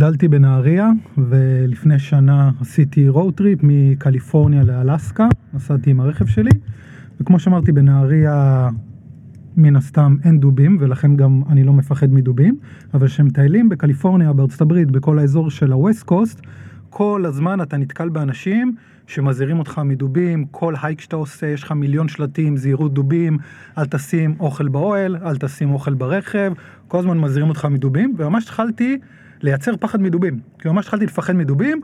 גדלתי בנהריה, ולפני שנה עשיתי road trip מקליפורניה לאלסקה, נסעתי עם הרכב שלי, וכמו שאמרתי, בנהריה מן הסתם אין דובים, ולכן גם אני לא מפחד מדובים, אבל כשמטיילים בקליפורניה, בארצות הברית, בכל האזור של ה-West Coast, כל הזמן אתה נתקל באנשים שמזהירים אותך מדובים, כל הייק שאתה עושה, יש לך מיליון שלטים, זהירות דובים, אל תשים אוכל באוהל, אל תשים אוכל ברכב, כל הזמן מזהירים אותך מדובים, וממש התחלתי לייצר פחד מדובים, כי ממש התחלתי לפחד מדובים,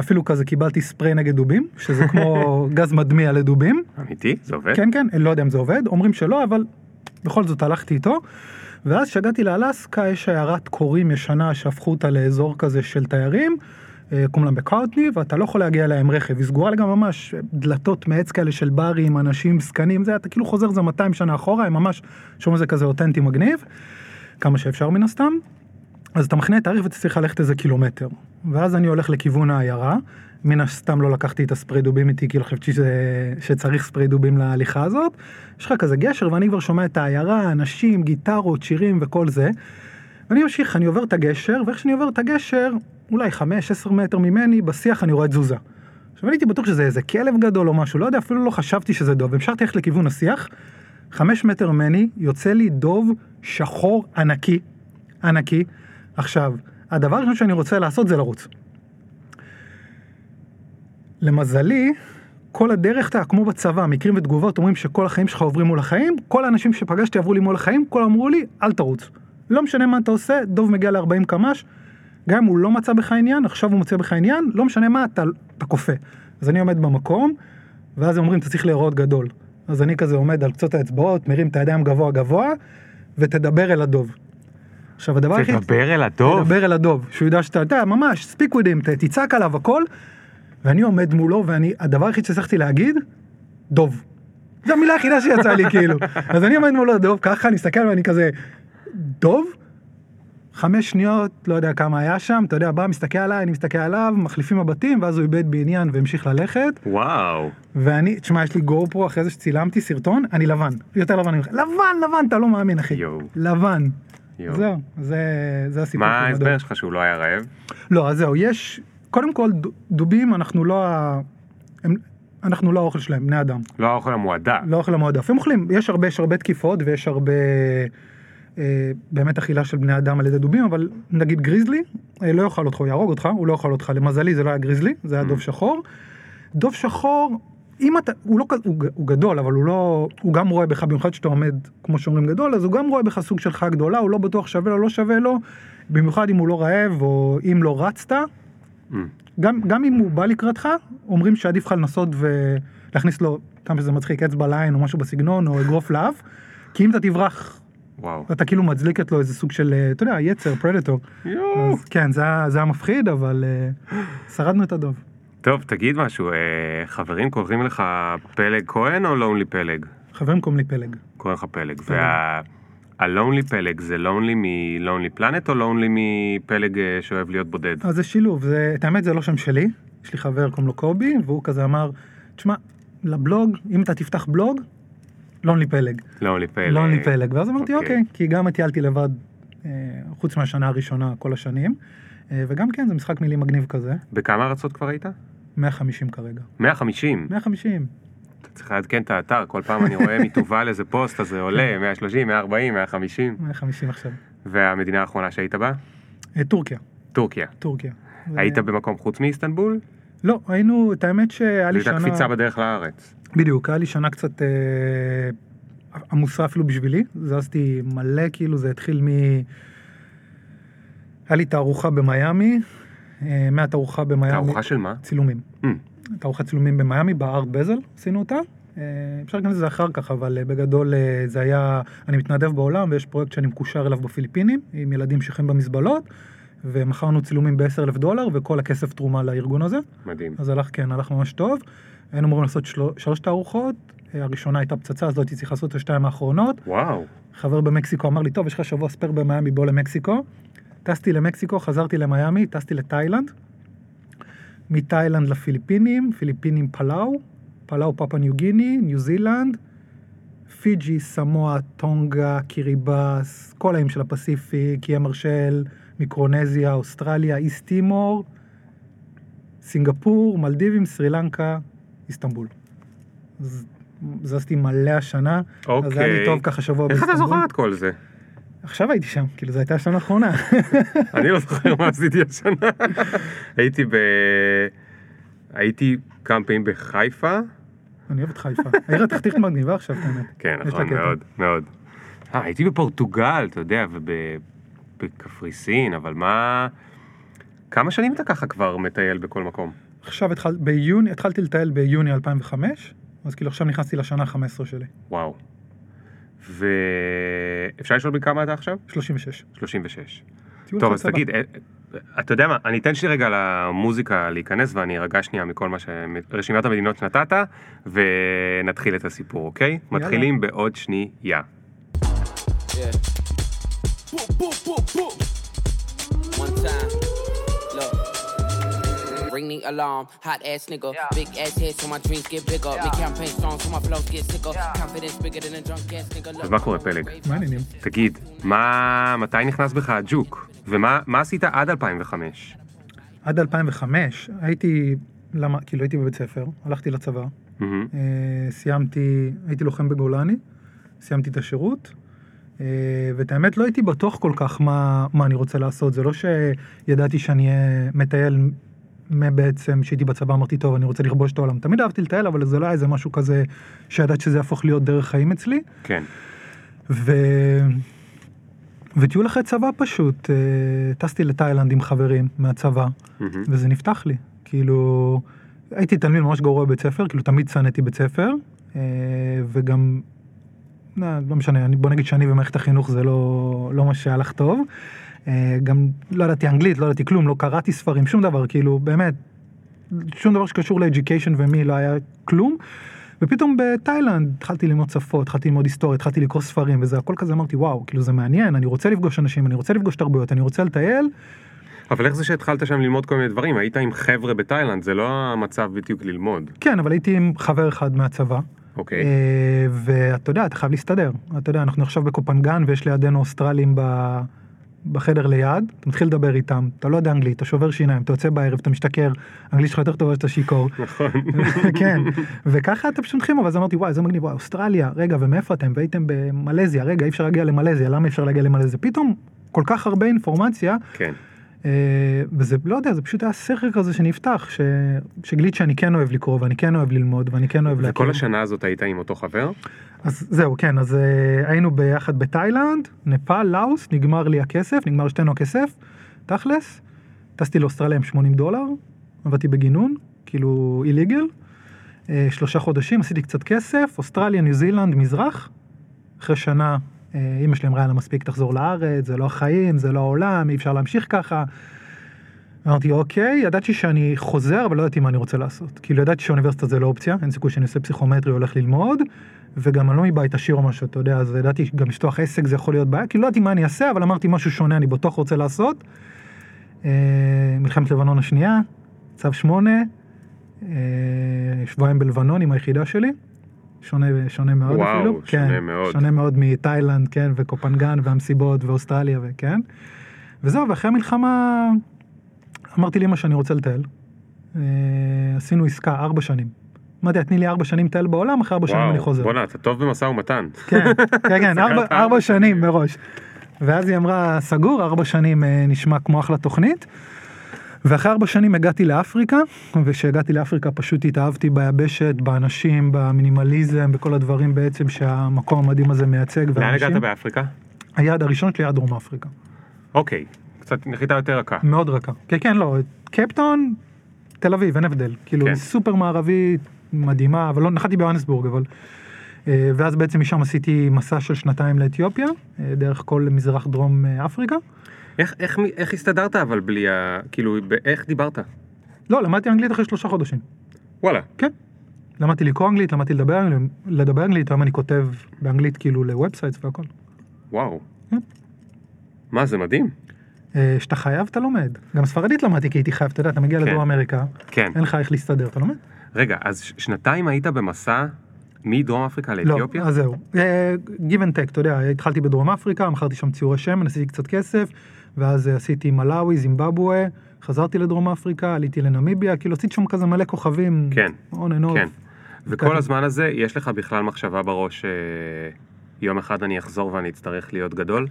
אפילו כזה קיבלתי ספרי נגד דובים, שזה כמו גז מדמיע לדובים. אמיתי? זה עובד? כן, כן, לא יודע אם זה עובד, אומרים שלא, אבל בכל זאת הלכתי איתו. ואז כשהגעתי לאלסקה יש עיירת קורים ישנה שהפכו אותה לאזור כזה של תיירים, אה, קוראים לה מקארטני, ואתה לא יכול להגיע אליה עם רכב, היא סגורה לגמרי ממש, דלתות מעץ כאלה של ברים, אנשים, זקנים, זה, אתה כאילו חוזר זה 200 שנה אחורה, הם ממש שומעים זה כזה אותנטי מגניב, כמה שאפשר מן הסתם. אז אתה מכנה את תאריך ואתה צריך ללכת איזה קילומטר. ואז אני הולך לכיוון העיירה, מן הסתם לא לקחתי את הספרי דובים איתי, כי לא חשבתי שזה, שצריך ספרי דובים להליכה הזאת. יש לך כזה גשר, ואני כבר שומע את העיירה, אנשים, גיטרות, שירים וכל זה. ואני ממשיך, אני עובר את הגשר, ואיך שאני עובר את הגשר, אולי 5-10 מטר ממני, בשיח אני רואה תזוזה. עכשיו אני הייתי בטוח שזה איזה כלב גדול או משהו, לא יודע, אפילו לא חשבתי שזה דוב. המשכתי ללכת לכיוון השיח, 5 מטר ממני, יוצא לי דוב שחור ענקי, ענקי. עכשיו, הדבר הראשון שאני רוצה לעשות זה לרוץ. למזלי, כל הדרך, אתה כמו בצבא, מקרים ותגובות אומרים שכל החיים שלך עוברים מול החיים, כל האנשים שפגשתי עברו לי מול החיים, כל אמרו לי, אל תרוץ. לא משנה מה אתה עושה, דוב מגיע ל-40 קמ"ש, גם אם הוא לא מצא בך עניין, עכשיו הוא מוצא בך עניין, לא משנה מה, אתה, אתה כופה. אז אני עומד במקום, ואז הם אומרים, אתה צריך להיראות גדול. אז אני כזה עומד על קצות האצבעות, מרים את הידיים גבוה גבוה, ותדבר אל הדוב. עכשיו הדבר היחיד... תדבר אל הדוב? תדבר אל הדוב, שהוא ידע שאתה יודע, ממש, him, ת- תצעק עליו הכל, ואני עומד מולו, ואני, הדבר היחיד שהצלחתי להגיד, דוב. זו המילה היחידה שיצאה לי, כאילו. אז אני עומד מולו, דוב, ככה, אני מסתכל ואני כזה, דוב? חמש שניות, לא יודע כמה היה שם, אתה יודע, בא, מסתכל עליי, אני מסתכל עליו, מחליפים מבטים, ואז הוא איבד בעניין והמשיך ללכת. וואו. ואני, תשמע, יש לי גו פרו אחרי זה שצילמתי סרטון, אני לבן, יותר לבן ממך, לבן, לבן, אתה לא מאמין, אחי. יואו. לבן. זהו, זה, זה הסיפור. מה. ההסבר שלך שהוא לא היה רעב? לא, אז זהו, יש, קודם כל, דובים, אנחנו לא. הם, אנחנו לא האוכל שלהם, בני אדם. לא האוכל המועדף. לא האוכל המועדף. הם אוכלים, יש הרבה, יש הרבה תקיפות ויש הרבה אה, באמת אכילה של בני אדם על ידי דובים, אבל נגיד גריזלי, אה, לא יאכל אותך, הוא יהרוג אותך, הוא לא יאכל אותך. למזלי זה לא היה גריזלי, זה היה דוב שחור. דוב שחור, אם אתה, הוא לא כזה, הוא, הוא גדול, אבל הוא לא, הוא גם רואה בך, במיוחד שאתה עומד, כמו שאומרים גדול, אז הוא גם רואה בך סוג של חיה גדולה, הוא לא בטוח שווה לו, לא שווה לו, במיוחד אם הוא לא רעב, או אם לא רצת, Mm. גם, גם אם הוא בא לקראתך, אומרים שעדיף לך לנסות ולהכניס לו, כמה שזה מצחיק, אצבע לעין או משהו בסגנון, או אגרוף לאף, כי אם אתה תברח, וואו. אתה כאילו מצדיק לו איזה סוג של, אה, אתה יודע, יצר, פרדטור. יואו. אז כן, זה היה, זה היה מפחיד, אבל אה, שרדנו את הדוב. טוב, תגיד משהו, אה, חברים קוראים לך פלג כהן או לונלי פלג? חברים קוראים לי פלג. קוראים לך פלג. והלונלי פלג זה לונלי מלונלי פלנט או לונלי מפלג אה, שאוהב להיות בודד? אז זה שילוב, זה, את האמת זה לא שם שלי, יש לי חבר קוראים לו קובי, והוא כזה אמר, תשמע, לבלוג, אם אתה תפתח בלוג, לונלי פלג. לונלי פלג. לונלי פלג, ואז אמרתי אוקיי. אוקיי, כי גם טיילתי לבד, אה, חוץ מהשנה הראשונה כל השנים, אה, וגם כן זה משחק מילים מגניב כזה, בכמה ארצות כבר היית? 150 כרגע. 150. 150. אתה צריך לעדכן את האתר, כל פעם אני רואה מתובל איזה פוסט, אז זה עולה 130, 140, 150. 150 עכשיו. והמדינה האחרונה שהיית בה? אה, טורקיה, טורקיה. טורקיה. היית במקום חוץ מאיסטנבול? לא, היינו, את האמת שהיה לי זו הייתה שנה... קפיצה בדרך לארץ. בדיוק, היה לי שנה קצת אה, עמוסה אפילו בשבילי, זזתי מלא, כאילו זה התחיל מ... היה לי תערוכה במיאמי, מהתערוכה במיאמי... תערוכה של מה? צילומים. Mm. תערוכת צילומים במיאמי, בארט בזל, עשינו אותה. אה, אפשר להיכנס לזה אחר כך, אבל אה, בגדול אה, זה היה, אני מתנדב בעולם ויש פרויקט שאני מקושר אליו בפיליפינים, עם ילדים שחיים במזבלות, ומכרנו צילומים ב-10 אלף דולר, וכל הכסף תרומה לארגון הזה. מדהים. אז הלך, כן, הלך ממש טוב. היינו אמורים לעשות של... שלוש תערוכות, אה, הראשונה הייתה פצצה, אז לא הייתי צריך לעשות את השתיים האחרונות. וואו. חבר במקסיקו אמר לי, טוב, יש לך שבוע spare במיאמי, בוא למקסיקו. טסתי למקסיקו, חזרתי למיאמי, טסתי לתאילנד. מתאילנד לפיליפינים, פיליפינים פלאו, פלאו פפואה ניו גיני, ניו זילנד, פיג'י, סמואה, טונגה, קיריבאס, כל האיים של ה Pacific, איי המרשל, מיקרונזיה, אוסטרליה, איסט טימור, סינגפור, מלדיבים, סרי לנקה, איסטנבול. אז זזתי מלא השנה, אז היה לי אוקיי. טוב ככה שבוע איך אתה באיסטנבול. זוכר את כל זה? עכשיו הייתי שם, כאילו זו הייתה השנה האחרונה. אני לא זוכר מה עשיתי השנה. הייתי ב... הייתי כמה פעמים בחיפה. אני אוהב את חיפה. העיר התחתית מגניבה עכשיו, האמת. כן, נכון. מאוד, מאוד. אה, הייתי בפורטוגל, אתה יודע, ובקפריסין, אבל מה... כמה שנים אתה ככה כבר מטייל בכל מקום? עכשיו התחל, ביוני, התחלתי לטייל ביוני 2005, אז כאילו עכשיו נכנסתי לשנה ה-15 שלי, וואו. ואפשר לשאול בכמה אתה עכשיו? 36. 36. טיול טוב, אז. תגיד, אה, אתה יודע מה, אני אתן שלי רגע למוזיקה להיכנס ואני ארגע שנייה מכל מה ש... רשימת המדינות שנתת, ונתחיל את הסיפור, אוקיי? יאללה. מתחילים בעוד שנייה. Yeah. Boop, boop, boop, boop. One time. Ring the alarm, hot ass nigga. Big ass head so my dreams get bigger. Big campaign strong so my flows get sicker. Confidence bigger than a drunk ass nigga. אז מה קורה, פלג? מה העניינים? תגיד, מה... מתי נכנס בך הג'וק? ומה מה עשית עד 2005? עד 2005 הייתי, למה, כאילו הייתי בבית ספר, הלכתי לצבא. אה, סיימתי, הייתי לוחם בגולני, סיימתי את השירות, אה, ואת האמת לא הייתי בטוח כל כך מה, מה אני רוצה לעשות, זה לא שידעתי שאני אהיה מטייל בעצם, כשהייתי בצבא אמרתי, טוב, אני רוצה לכבוש את העולם. תמיד אהבתי לטייל, אבל זה לא היה איזה משהו כזה שידעתי שזה יהפוך להיות דרך חיים אצלי. כן. ו... וטיול אחרי צבא פשוט, אה, טסתי לתאילנד עם חברים מהצבא, מהמם. וזה נפתח לי. כאילו, הייתי תלמיד ממש גרוע בבית ספר, כאילו תמיד שנאתי בית ספר, אה, וגם, לא, לא משנה, אני, בוא נגיד שאני במערכת החינוך זה לא, לא מה שהלך טוב. אה, גם לא ידעתי אנגלית, לא ידעתי כלום, לא קראתי ספרים, שום דבר, כאילו, באמת, שום דבר שקשור לאדיוקיישן ומי לא היה כלום. ופתאום בתאילנד התחלתי ללמוד שפות, התחלתי ללמוד היסטוריה, התחלתי לקרוא ספרים וזה הכל כזה אמרתי וואו כאילו זה מעניין אני רוצה לפגוש אנשים אני רוצה לפגוש תרבויות אני רוצה לטייל אבל איך זה שהתחלת שם ללמוד כל מיני דברים? היית עם חבר'ה בתאילנד, זה לא המצב בדיוק ללמוד. כן אבל הייתי עם חבר אחד מהצבא אוקיי. אה, ואתה יודע אתה חייב להסתדר אתה יודע אנחנו עכשיו בקופנגן ויש לידינו אוסטרלים ב... בחדר ליד אתה מתחיל לדבר איתם אתה לא יודע אנגלית אתה שובר שיניים אתה יוצא בערב אתה משתכר אנגלית שלך יותר טובה שאתה שיכור נכון. כן, וככה אתם פשוט הולכים, אבל אז אמרתי, וואי, זה מגניב, וואי, אוסטרליה, רגע, ומאיפה אתם? והייתם במלזיה, רגע, אי אפשר להגיע למלזיה, למה אי אפשר להגיע למלזיה? פתאום, כל כך הרבה אינפורמציה, כן. אה, וזה, לא יודע, זה פשוט היה סכר כזה שנפתח, ש... שגיליתי שאני כן אוהב לקרוא, ואני כן אוהב ללמוד, ואני כן אוהב להכיר. וכל השנה הזאת היית עם אותו חבר? אז זהו, כן, אז אה, היינו ביחד בתאילנד, נפאל, לאוס, נגמר לי הכסף, נגמר שתינו הכסף, תכלס, טסתי לאוסטרליה עם 80 דולר, עבדתי בגינון, כאילו איליגל, שלושה חודשים, עשיתי קצת כסף, אוסטרליה, ניו זילנד, מזרח, אחרי שנה אה, אימא שלי אמרה לה מספיק תחזור לארץ, זה לא החיים, זה לא העולם, אי אפשר להמשיך ככה. אמרתי אוקיי, ידעתי שאני חוזר אבל לא ידעתי מה אני רוצה לעשות. כאילו ידעתי שאוניברסיטה זה לא אופציה, אין סיכוי שאני עושה פסיכומטרי הולך ללמוד, וגם אני לא מבית עשיר או משהו, אתה יודע, אז ידעתי שגם לפתוח עסק זה יכול להיות בעיה, כאילו לא ידעתי מה אני אעשה, אבל אמרתי משהו שונה אני בטוח רוצה לעשות. אה, מלחמת לבנון השנייה, צו שמונה, אה, שבועיים בלבנון עם היחידה שלי. שונה, שונה מאוד וואו, אפילו. שונה כן, מאוד. שונה מאוד מתאילנד, כן, וקופנגן והמסיבות ואוסטרליה וכן. וזהו, ואחרי המלחמה אמרתי לאמא שאני רוצה לטייל. אה, עשינו עסקה ארבע שנים. אמרתי, לה, תני לי ארבע שנים לטייל בעולם, אחרי ארבע שנים אני וואו, חוזר. בואנה, אתה טוב במשא ומתן. כן, כן, כן, ארבע, ארבע שנים מראש. ואז היא אמרה, סגור, ארבע שנים אה, נשמע כמו אחלה תוכנית. ואחרי ארבע שנים הגעתי לאפריקה, וכשהגעתי לאפריקה פשוט התאהבתי ביבשת, באנשים, במינימליזם, בכל הדברים בעצם שהמקום המדהים הזה מייצג. לאן הגעת באפריקה? היעד הראשון שלי היה דרום אפריקה. אוקיי, קצת נחיתה יותר רכה. מאוד רכה. כן, כן, לא, קפטון, תל אביב, אין הבדל. כאילו, כן. סופר מערבית, מדהימה, אבל לא, נחתי ביוהנסבורג, אבל... אה, ואז בעצם משם עשיתי מסע של שנתיים לאתיופיה, אה, דרך כל מזרח דרום אה, אפריקה. איך- איך איך הסתדרת אבל בלי ה... כאילו, איך דיברת? לא, למדתי אנגלית אחרי שלושה חודשים. וואלה. כן. למדתי לקרוא אנגלית, למדתי לדבר לדבר אנגלית, היום אני כותב באנגלית כאילו ל websites והכל. וואו. כן. מה, זה מדהים. אה, שאתה חייב, אתה לומד. גם ספרדית למדתי כי הייתי חייב, אתה יודע, אתה מגיע כן. לדרום אמריקה, כן. אין לך איך להסתדר, אתה לומד? רגע, אז שנתיים היית במסע מדרום אפריקה לא, לאתיופיה? אז זהו. אה, give and take, אתה יודע, התחלתי בדרום אפריקה, מכרתי שם ציורי שמן, עשיתי קצת כסף, ואז אה, עשיתי מלאווי, זימבבואה, חזרתי לדרום אפריקה, עליתי לנמיביה, כאילו עשיתי שם כזה מלא כוכבים. כן, and off. כן. וכל ככה. הזמן הזה, יש לך בכלל מחשבה בראש, אה, יום אחד אני אחזור ואני אצטרך להיות גדול?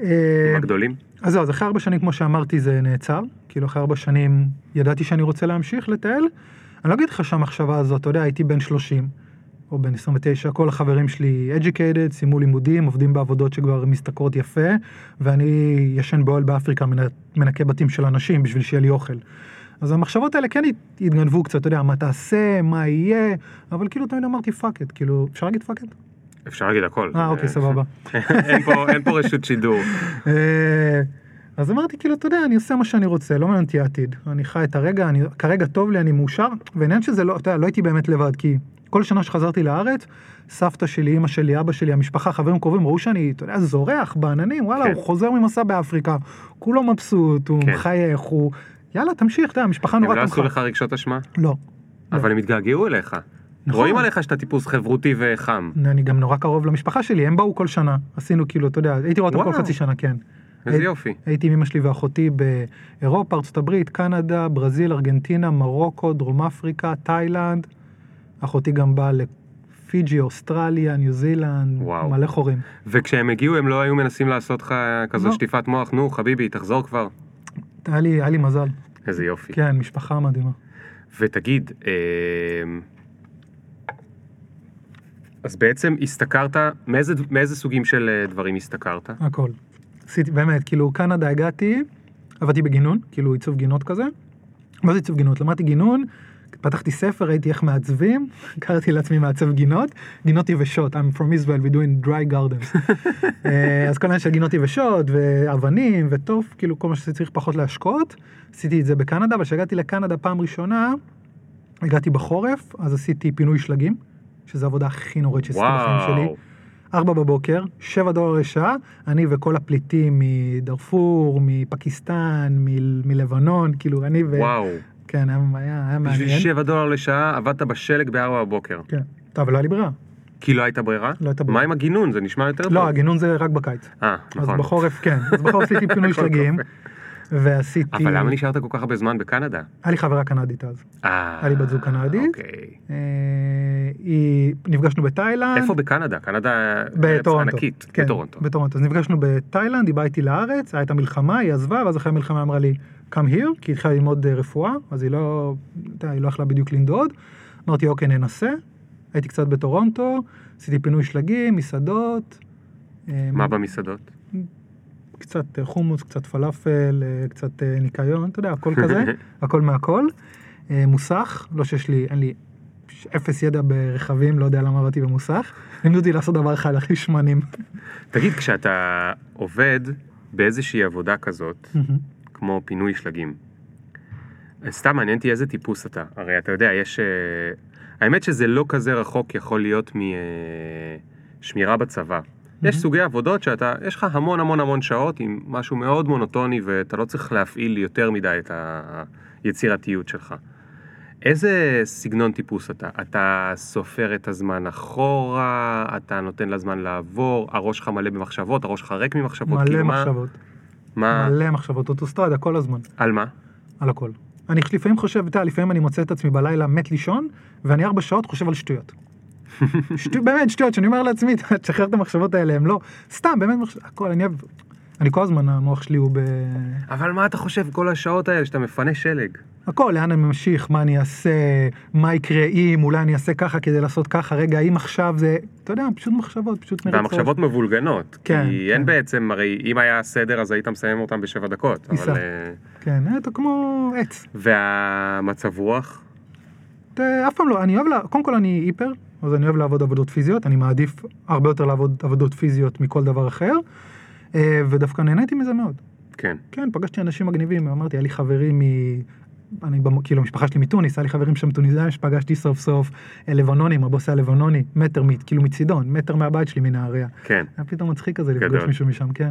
אה, עם הגדולים? אז זהו, אז אחרי ארבע שנים, כמו שאמרתי, זה נעצר. כאילו, אחרי ארבע שנים ידעתי שאני רוצה להמשיך לטייל. אני לא אגיד לך שהמחשבה הזאת, אתה יודע, הייתי בן 30, או בן 29, כל החברים שלי educated, סיימו לימודים, עובדים בעבודות שכבר משתכרות יפה, ואני ישן באוהל באפריקה, מנ- מנקה בתים של אנשים בשביל שיהיה לי אוכל. אז המחשבות האלה כן הת- התגנבו קצת, אתה יודע, מה תעשה, מה יהיה, אבל כאילו תמיד אמרתי fuck it, כאילו, אפשר להגיד fuck it? אפשר להגיד הכל. אה, אוקיי, סבבה. אין פה- אין פה רשות שידור. אה, אז אמרתי כאילו אתה יודע אני עושה מה שאני רוצה לא מעניין אותי העתיד אני חי את הרגע אני כרגע טוב לי אני מאושר ועניין שזה לא אתה יודע לא הייתי באמת לבד כי כל שנה שחזרתי לארץ סבתא שלי אמא שלי אבא שלי המשפחה חברים קרובים ראו שאני אתה יודע זורח בעננים וואלה כן. הוא חוזר ממסע באפריקה כולו מבסוט הוא כן. מחייך הוא יאללה תמשיך אתה יודע המשפחה הם נורא לא עשו תמכה לך רגשות אשמה? לא אבל הם התגעגעו אליך. נכון. רואים עליך שאתה טיפוס חברותי וחם. אני גם נורא קרוב למשפחה שלי הם באו כל שנה עשינו כאילו אתה יודע הייתי רואה אותם כל. חצי שנה כן. איזה הי- יופי. הייתי עם אמא שלי ואחותי באירופה, ארצות הברית, קנדה, ברזיל, ארגנטינה, מרוקו, דרום אפריקה, תאילנד. אחותי גם באה לפיג'י, אוסטרליה, ניו זילנד, וואו. מלא חורים. וכשהם הגיעו הם לא היו מנסים לעשות לך כזו לא. שטיפת מוח, נו חביבי, תחזור כבר. היה לי, היה לי מזל. איזה יופי. כן, משפחה מדהימה. ותגיד, אמ, אז בעצם השתכרת, מאיזה, מאיזה סוגים של אה, דברים השתכרת? הכל. עשיתי, באמת, כאילו, קנדה הגעתי, עבדתי בגינון, כאילו עיצוב גינות כזה. מה זה עיצוב גינות? למדתי גינון, פתחתי ספר, ראיתי איך מעצבים, קראתי לעצמי מעצב גינות, גינות יבשות, I'm from Israel, we doing dry gardens. אה, אז כל העניין של גינות יבשות, ואבנים, וטוף, כאילו כל מה שצריך פחות להשקות. עשיתי את זה בקנדה, אבל כשהגעתי לקנדה פעם ראשונה, הגעתי בחורף, אז עשיתי פינוי שלגים, שזו העבודה הכי נוראית שעשיתי בחיים שלי. ארבע בבוקר, שבע דולר לשעה, אני וכל הפליטים מדארפור, מפקיסטן, מ- מלבנון, כאילו אני ו... וואו. כן, היה, היה, היה בשביל מעניין. 7 דולר לשעה עבדת בשלג בארבע בבוקר. כן. טוב, אבל לא היה לי ברירה. כי לא הייתה ברירה? לא הייתה ברירה. מה עם הגינון? זה נשמע יותר טוב. לא, הגינון זה רק בקיץ. אה, אז נכון. בחורף, כן. אז בחורף עשיתי פינוי שלגים. ועשיתי... אבל למה נשארת כל כך הרבה זמן בקנדה? היה לי חברה קנדית אז. אה, היה לי בת זוג קנדית. אוקיי. אה, היא... נפגשנו בתאילנד. איפה בקנדה? קנדה בטורונטו. ענקית. כן, בטורונטו. בטורונטו. אז נפגשנו בתאילנד, היא באה איתי לארץ, הייתה מלחמה, היא עזבה, ואז אחרי המלחמה אמרה לי, come here, כי היא התחילה ללמוד אה, רפואה, אז היא לא, אתה יודע, היא לא יכלה בדיוק לנדוד. אמרתי, אוקיי, ננסה. הייתי קצת בטורונטו, עשיתי פינוי שלגים, מסעדות. אה, מה במסעדות? קצת אה, חומוס, קצת פלאפל, אה, קצת ניקיון, אתה יודע, הכל כזה, הכל מהכל. מוסך, לא שיש לי, אין לי אפס ידע ברכבים, לא יודע למה עבדתי במוסך. לימדו אותי לעשות דבר אחד, להכניס שמנים. תגיד, כשאתה עובד באיזושהי עבודה כזאת, כמו פינוי שלגים, סתם מעניין אותי איזה טיפוס אתה. הרי אתה יודע, יש... אה, האמת שזה לא כזה רחוק יכול להיות משמירה בצבא. יש Mhm. סוגי עבודות שאתה, יש לך המון המון המון שעות עם משהו מאוד מונוטוני ואתה לא צריך להפעיל יותר מדי את היצירתיות שלך. איזה סגנון טיפוס אתה? אתה סופר את הזמן אחורה, אתה נותן לזמן לעבור, הראש שלך מלא במחשבות, הראש שלך ריק ממחשבות, מלא כאילו מחשבות, מה, מלא מחשבות, אוטוסטרדה כל הזמן, על מה? על הכל. אני לפעמים חושב, אתה יודע, לפעמים אני מוצא את עצמי בלילה מת לישון, ואני ארבע שעות חושב על שטויות. שטו, באמת שטויות, שאני אומר לעצמי, תשחרר את המחשבות האלה, הם לא, סתם, באמת מחשבות, הכל, אני אוהב, אני כל הזמן, המוח שלי הוא ב... אבל מה אתה חושב כל השעות האלה שאתה מפנה שלג? הכל, לאן אני ממשיך, מה אני אעשה, מה יקרה אם, אולי אני אעשה ככה כדי לעשות ככה, רגע, אם עכשיו זה, אתה יודע, פשוט מחשבות, פשוט מרצות. והמחשבות מבולגנות. כן, כי אין כן. בעצם, הרי אם היה סדר אז היית מסיים אותם בשבע דקות. ניסה. אבל... אה, כן, אתה כמו עץ. והמצב רוח? אף פעם לא, אני אוהב, לה, קודם כל אני היפר, אז אני אוהב לעבוד עבודות פיזיות, אני מעדיף הרבה יותר לעבוד עבודות פיזיות מכל דבר אחר, אה, ודווקא נהניתי מזה מאוד. כן. כן, פגשתי אנשים מגניבים, אמרתי, היה לי חברים מ... אני, כאילו, המשפחה שלי מתוניס, היה לי חברים שם טוניסאים שפגשתי סוף סוף אה, לבנונים, הבוס היה לבנוני, מטר, מ- כאילו מצידון, מטר מהבית שלי מנהריה. כן. היה פתאום מצחיק כזה לפגוש. מישהו משם, כן.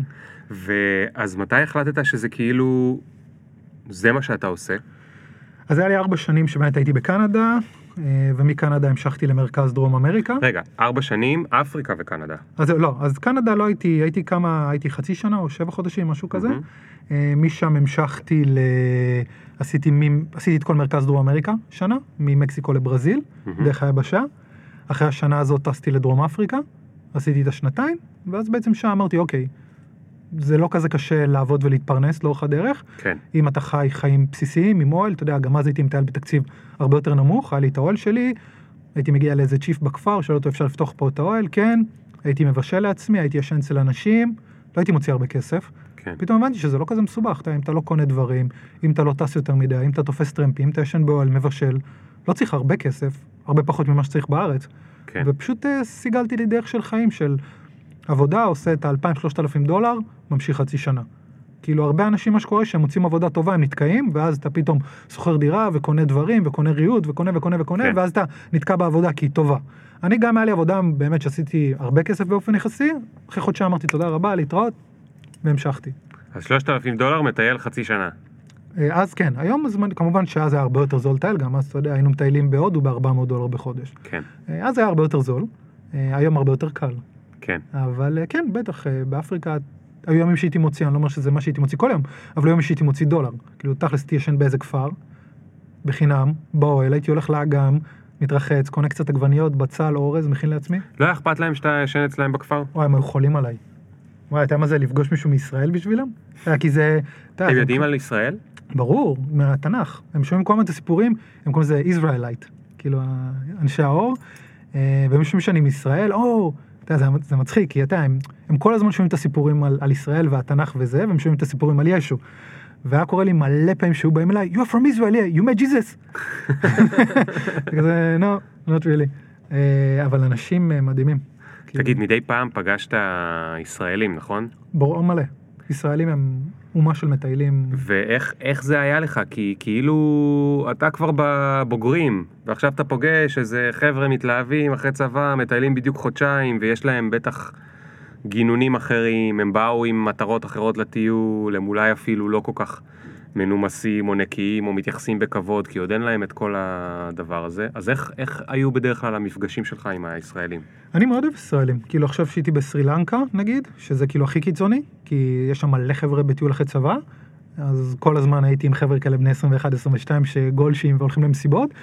ואז מתי החלטת שזה כאילו... זה מה שאתה עושה? אז היה לי ארבע שנים שבאמת הייתי בקנדה, אה, ומקנדה המשכתי למרכז דרום אמריקה. רגע, ארבע שנים, אפריקה וקנדה. אז לא, אז קנדה לא הייתי, הייתי כמה, הייתי חצי שנה או שבע חודשים, משהו כזה. אה, משם המשכתי ל... עשיתי, מ... עשיתי את כל מרכז דרום אמריקה שנה, ממקסיקו לברזיל, מהמם. דרך היבשה. אחרי השנה הזאת טסתי לדרום אפריקה, עשיתי את השנתיים, ואז בעצם שם אמרתי, אוקיי, זה לא כזה קשה לעבוד ולהתפרנס לאורך הדרך. כן. אם אתה חי חיים בסיסיים עם אוהל, אתה יודע, גם אז הייתי מטייל בתקציב הרבה יותר נמוך, היה לי את האוהל שלי, הייתי מגיע לאיזה צ'יף בכפר, שואל אותו אפשר לפתוח פה את האוהל, כן, הייתי מבשל לעצמי, הייתי ישן אצל אנשים, לא הייתי מוציא הרבה כסף. כן. פתאום הבנתי שזה לא כזה מסובך, אתה, אם אתה לא קונה דברים, אם אתה לא טס יותר מדי, אם אתה תופס טרמפים, אם אתה ישן באוהל, מבשל, לא צריך הרבה כסף, הרבה פחות ממה שצריך בארץ. כן. ופשוט אה, סיגלתי לי דרך של חיים של עבודה, עושה את ה-2,000-3,000 דולר, ממשיך חצי שנה. כאילו הרבה אנשים מה שקורה שהם מוצאים עבודה טובה הם נתקעים ואז אתה פתאום שוכר דירה וקונה דברים וקונה ריהוט וקונה וקונה וקונה כן. ואז אתה נתקע בעבודה כי היא טובה. אני גם היה לי עבודה באמת שעשיתי הרבה כסף באופן יחסי אחרי חודשיים אמרתי תודה רבה להתראות והמשכתי. אז 3,000 דולר מטייל חצי שנה. אה, אז כן היום הזמן כמובן שאז היה הרבה יותר זול לטייל גם אז אתה יודע היינו מטיילים בהודו ב-400 דולר בחודש. כן, אה, אז היה הרבה יותר זול אה, היום הרבה יותר קל. כן. אבל כן, בטח, באפריקה היו ימים שהייתי מוציא, אני לא אומר שזה מה שהייתי מוציא כל יום, אבל היו ימים שהייתי מוציא דולר. כאילו, תכלס הייתי ישן באיזה כפר, בחינם, באוהל, הייתי הולך לאגם, מתרחץ, קונה קצת עגבניות, בצל, אורז, מכין לעצמי. לא היה אכפת להם שאתה ישן אצלהם בכפר? וואי, הם היו חולים עליי. וואי, אתה יודע מה זה לפגוש מישהו מישראל בשבילם? כי זה... הם יודעים על ישראל? ברור, מהתנ"ך. הם שומעים כל הזמן את הסיפורים, הם קוראים לזה Israelite, כאילו אנשי האור, אה, שומעים שאני מישראל, או, אתה יודע, זה, זה מצחיק, כי אתה הם, הם כל הזמן שומעים את הסיפורים על, על ישראל והתנ"ך וזה, והם שומעים את הסיפורים על ישו. והיה קורה לי מלא פעמים שהיו באים אליי, you are from Israel, yeah, you met Jesus. כזה, no, not really. אה, אבל אנשים אה, מדהימים. כאילו, תגיד, מדי פעם פגשת ישראלים, נכון? ברור מלא. ישראלים הם אומה של מטיילים. ואיך איך זה היה לך? כי כאילו אתה כבר בבוגרים, ועכשיו אתה פוגש איזה חבר'ה מתלהבים אחרי צבא, מטיילים בדיוק חודשיים, ויש להם בטח גינונים אחרים, הם באו עם מטרות אחרות לטיול, הם אולי אפילו לא כל כך מנומסים או נקיים או מתייחסים בכבוד, כי עוד אין להם את כל הדבר הזה. אז איך, איך היו בדרך כלל המפגשים שלך עם הישראלים? אני מאוד אוהב ישראלים, כאילו עכשיו שהייתי בסרי לנקה נגיד, שזה כאילו הכי קיצוני, כי יש שם מלא חבר'ה בטיול אחרי צבא, אז כל הזמן הייתי עם חבר'ה כאלה בני 21-22 שגולשים והולכים למסיבות,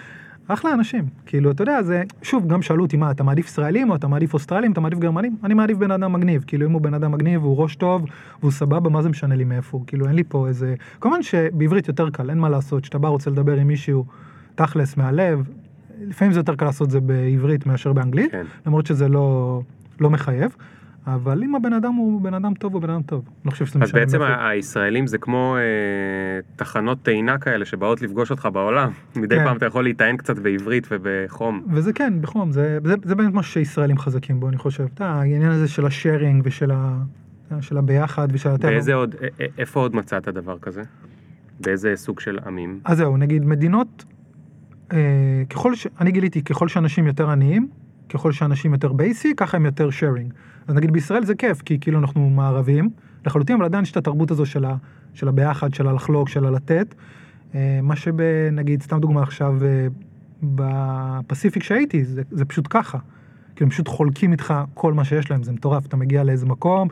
אחלה אנשים, כאילו אתה יודע, זה, שוב, גם שאלו אותי מה, אתה מעדיף ישראלים או אתה מעדיף אוסטרלים, אתה מעדיף גרמנים? אני מעדיף בן אדם מגניב, כאילו אם הוא בן אדם מגניב והוא ראש טוב והוא סבבה, מה זה משנה לי מאיפה הוא, כאילו אין לי פה איזה, כמובן שבעברית יותר קל, אין מה לעשות, כשאתה בא רוצה לדבר עם מישהו תכלס מהלב, לפעמים זה יותר קל לעשות זה בעברית מאשר באנגלית. כן. למרות שזה לא, לא מחייב, אבל אם הבן אדם הוא בן אדם טוב, הוא בן אדם טוב. לא חושב שזה אז משנה. בעצם מאיפה. ה- הישראלים זה כמו אה, תחנות טעינה כאלה שבאות לפגוש אותך בעולם. מדי כן. פעם אתה יכול להיטען קצת בעברית ובחום. וזה כן, בחום, זה, זה, זה באמת מה שישראלים חזקים בו, אני חושב. אתה העניין הזה של השארינג ושל ה, של הביחד ושל הטבע. באיזה עוד, א- א- איפה עוד מצאת דבר כזה? באיזה סוג של עמים? אז זהו, נגיד מדינות, אה, ככל ש... אני גיליתי, ככל שאנשים יותר עניים, ככל שאנשים יותר בייסי, ככה הם יותר sharing. אז נגיד בישראל זה כיף, כי כאילו אנחנו מערבים לחלוטין, אבל עדיין יש את התרבות הזו של, ה... של הביחד, של הלחלוק, של הלתת. אה, מה שבנגיד, סתם דוגמה עכשיו, אה, בפסיפיק שהייתי, זה, זה פשוט ככה. כאילו הם פשוט חולקים איתך כל מה שיש להם, זה מטורף. אתה מגיע לאיזה מקום,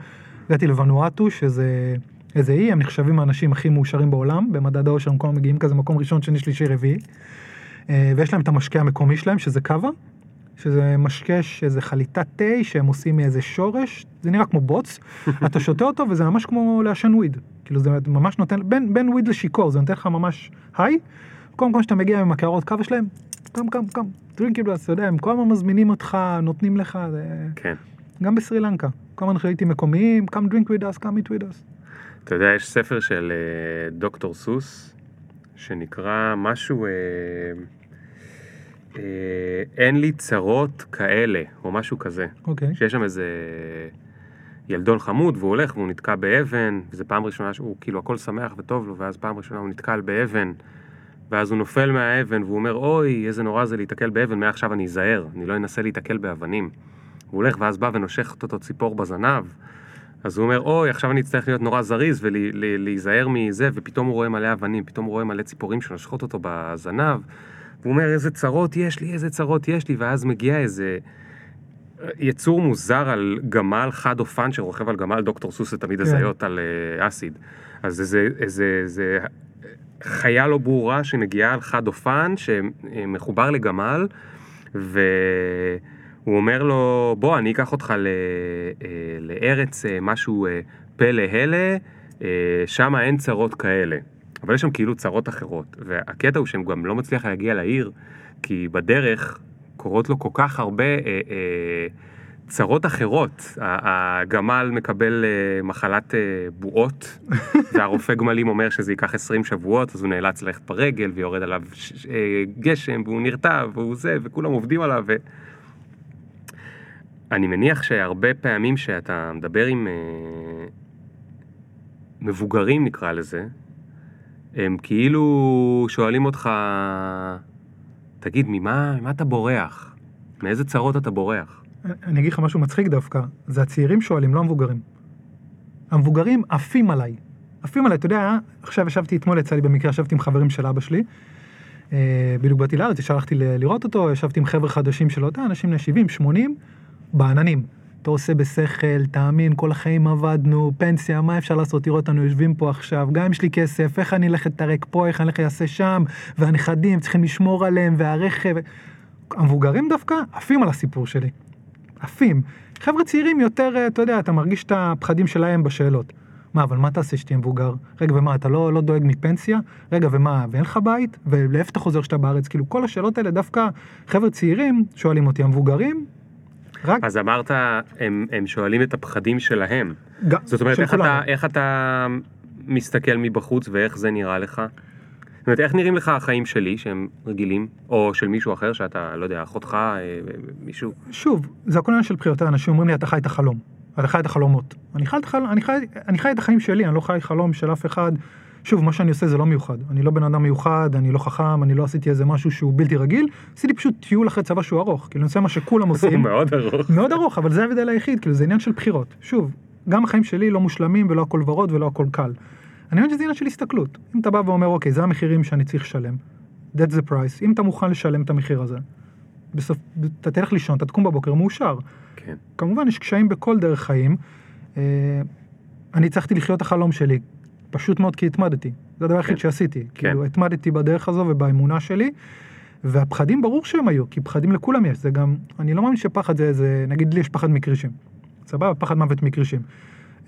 הגעתי לוונואטו, שזה איזה אי, הם נחשבים האנשים הכי מאושרים בעולם, במדד האושר הם כל מגיעים כזה מקום ראשון, שני, שלישי, רביעי. אה, ויש להם את המשקה המקומי שלהם, שזה קאבה, שזה משקה, שזה חליטת תה שהם עושים מאיזה שורש, זה נראה כמו בוץ, אתה שותה אותו וזה ממש כמו לעשן וויד. כאילו זה ממש נותן, בין, בין וויד לשיכור, זה נותן לך ממש היי. כל מקום שאתה מגיע עם הקערות קאבה שלהם, קם, קם, קם, דרינק גלאס, אתה יודע, הם כל הזמן מזמינים אותך, נותנים לך, זה... כן. גם בסרי לנקה. כל הזמן ראיתי מקומיים, come drink with us, come eat with us. אתה יודע, יש ספר של אה, דוקטור סוס, שנקרא משהו, אה, אין לי צרות כאלה, או משהו כזה. אוקיי. שיש שם איזה ילדון חמוד, והוא הולך והוא נתקע באבן, וזו פעם ראשונה שהוא כאילו הכל שמח וטוב לו, ואז פעם ראשונה הוא נתקל באבן, ואז הוא נופל מהאבן, והוא אומר, אוי, איזה נורא זה להיתקל באבן, מעכשיו אני אזהר, אני לא אנסה להיתקל באבנים. הוא הולך ואז בא ונושך אותו ציפור בזנב, אז הוא אומר, אוי, עכשיו אני אצטרך להיות נורא זריז ולהיזהר מזה, ופתאום הוא רואה מלא אבנים, פתאום הוא רואה מלא ציפורים שנושכות אותו בזנב, והוא אומר, איזה צרות יש לי, איזה צרות יש לי, ואז מגיע איזה יצור מוזר על גמל חד אופן שרוכב על גמל, דוקטור סוס זה תמיד כן. הזיות על אה, אסיד. אז איזה, איזה, איזה חיה לא ברורה שמגיעה על חד אופן, שמחובר לגמל, והוא אומר לו, בוא, אני אקח אותך ל, אה, לארץ אה, משהו פלא הלה, שם אין צרות כאלה. אבל יש שם כאילו צרות אחרות, והקטע הוא שהם גם לא מצליח להגיע לעיר, כי בדרך קורות לו כל כך הרבה אה, אה, צרות אחרות. הגמל מקבל אה, מחלת אה, בועות, והרופא גמלים אומר שזה ייקח 20 שבועות, אז הוא נאלץ ללכת ברגל, ויורד עליו ש- אה, גשם, והוא נרטב, והוא זה, וכולם עובדים עליו. ו... אני מניח שהרבה פעמים שאתה מדבר עם אה, מבוגרים, נקרא לזה, הם כאילו שואלים אותך, תגיד, ממה, ממה אתה בורח? מאיזה צרות אתה בורח? אני אגיד לך משהו מצחיק דווקא, זה הצעירים שואלים, לא המבוגרים. המבוגרים עפים עליי. עפים עליי, אתה יודע, עכשיו ישבתי אתמול, יצא לי במקרה, ישבתי עם חברים של אבא שלי. אה, בדיוק באתי לארץ, ל- לראות אותו, ישבתי עם חבר'ה חדשים שלו, אתה אנשים בני 70, 80, בעננים. אתה עושה בשכל, תאמין, כל החיים עבדנו, פנסיה, מה אפשר לעשות? תראו אותנו יושבים פה עכשיו, גם אם יש לי כסף, איך אני אלך לתרק פה, איך אני אלך לעשה שם, והנכדים צריכים לשמור עליהם, והרכב. המבוגרים דווקא עפים על הסיפור שלי. עפים. חבר'ה צעירים יותר, אה, אתה יודע, אתה מרגיש את הפחדים שלהם בשאלות. מה, אבל מה תעשה שתהיה מבוגר? רגע, ומה, אתה לא, לא דואג מפנסיה? רגע, ומה, ואין לך בית? ולאיפה אתה חוזר כשאתה בארץ? כאילו, כל השאלות האלה דווקא חבר'ה צעירים שואלים אותי, המבוגרים, רק... אז אמרת, הם, הם שואלים את הפחדים שלהם. גם- זאת אומרת, של איך אתה. איך אתה מסתכל מבחוץ ואיך זה נראה לך? זאת אומרת, איך נראים לך החיים שלי, שהם רגילים, או של מישהו אחר, שאתה, לא יודע, אחותך, אה, מישהו? שוב, זה הכל עניין של בחירות, אנשים אומרים לי, אתה חי את החלום. אתה חי את החלומות. אני חי. אני חי... אני חי את החיים שלי, אני לא חי חלום של אף אחד. שוב, מה שאני עושה זה לא מיוחד. אני לא בן אדם מיוחד, אני לא חכם, אני לא עשיתי איזה משהו שהוא בלתי רגיל, עשיתי פשוט טיול אחרי צבא שהוא ארוך. כאילו, אני עושה מה שכולם הוא עושים. מאוד ארוך. מאוד ארוך, אבל זה ההבדל היחיד, כאילו, זה עניין של בחירות. שוב, גם החיים שלי לא מושלמים ולא הכל ורוד ולא הכל קל. אני אומר שזה עניין של הסתכלות. אם אתה בא ואומר, אוקיי, זה המחירים שאני צריך לשלם, that's the price, אם אתה מוכן לשלם את המחיר הזה, בסוף, אתה תלך לישון, אתה תקום בבוקר מאושר. כן. כמובן, יש קשיים בכל דרך חיים. אה, אני הצלחתי לחיות החלום שלי, פשוט מאוד כי התמדתי. זה הדבר היחיד כן. שעשיתי. כן. כאילו, התמדתי בדרך הזו ובאמונה שלי, והפחדים ברור שהם היו, כי פחדים לכולם יש. זה גם, אני לא מאמין שפחד זה איזה, נגיד לי יש פחד מקרישים. סבבה? פחד מוות מכרישים.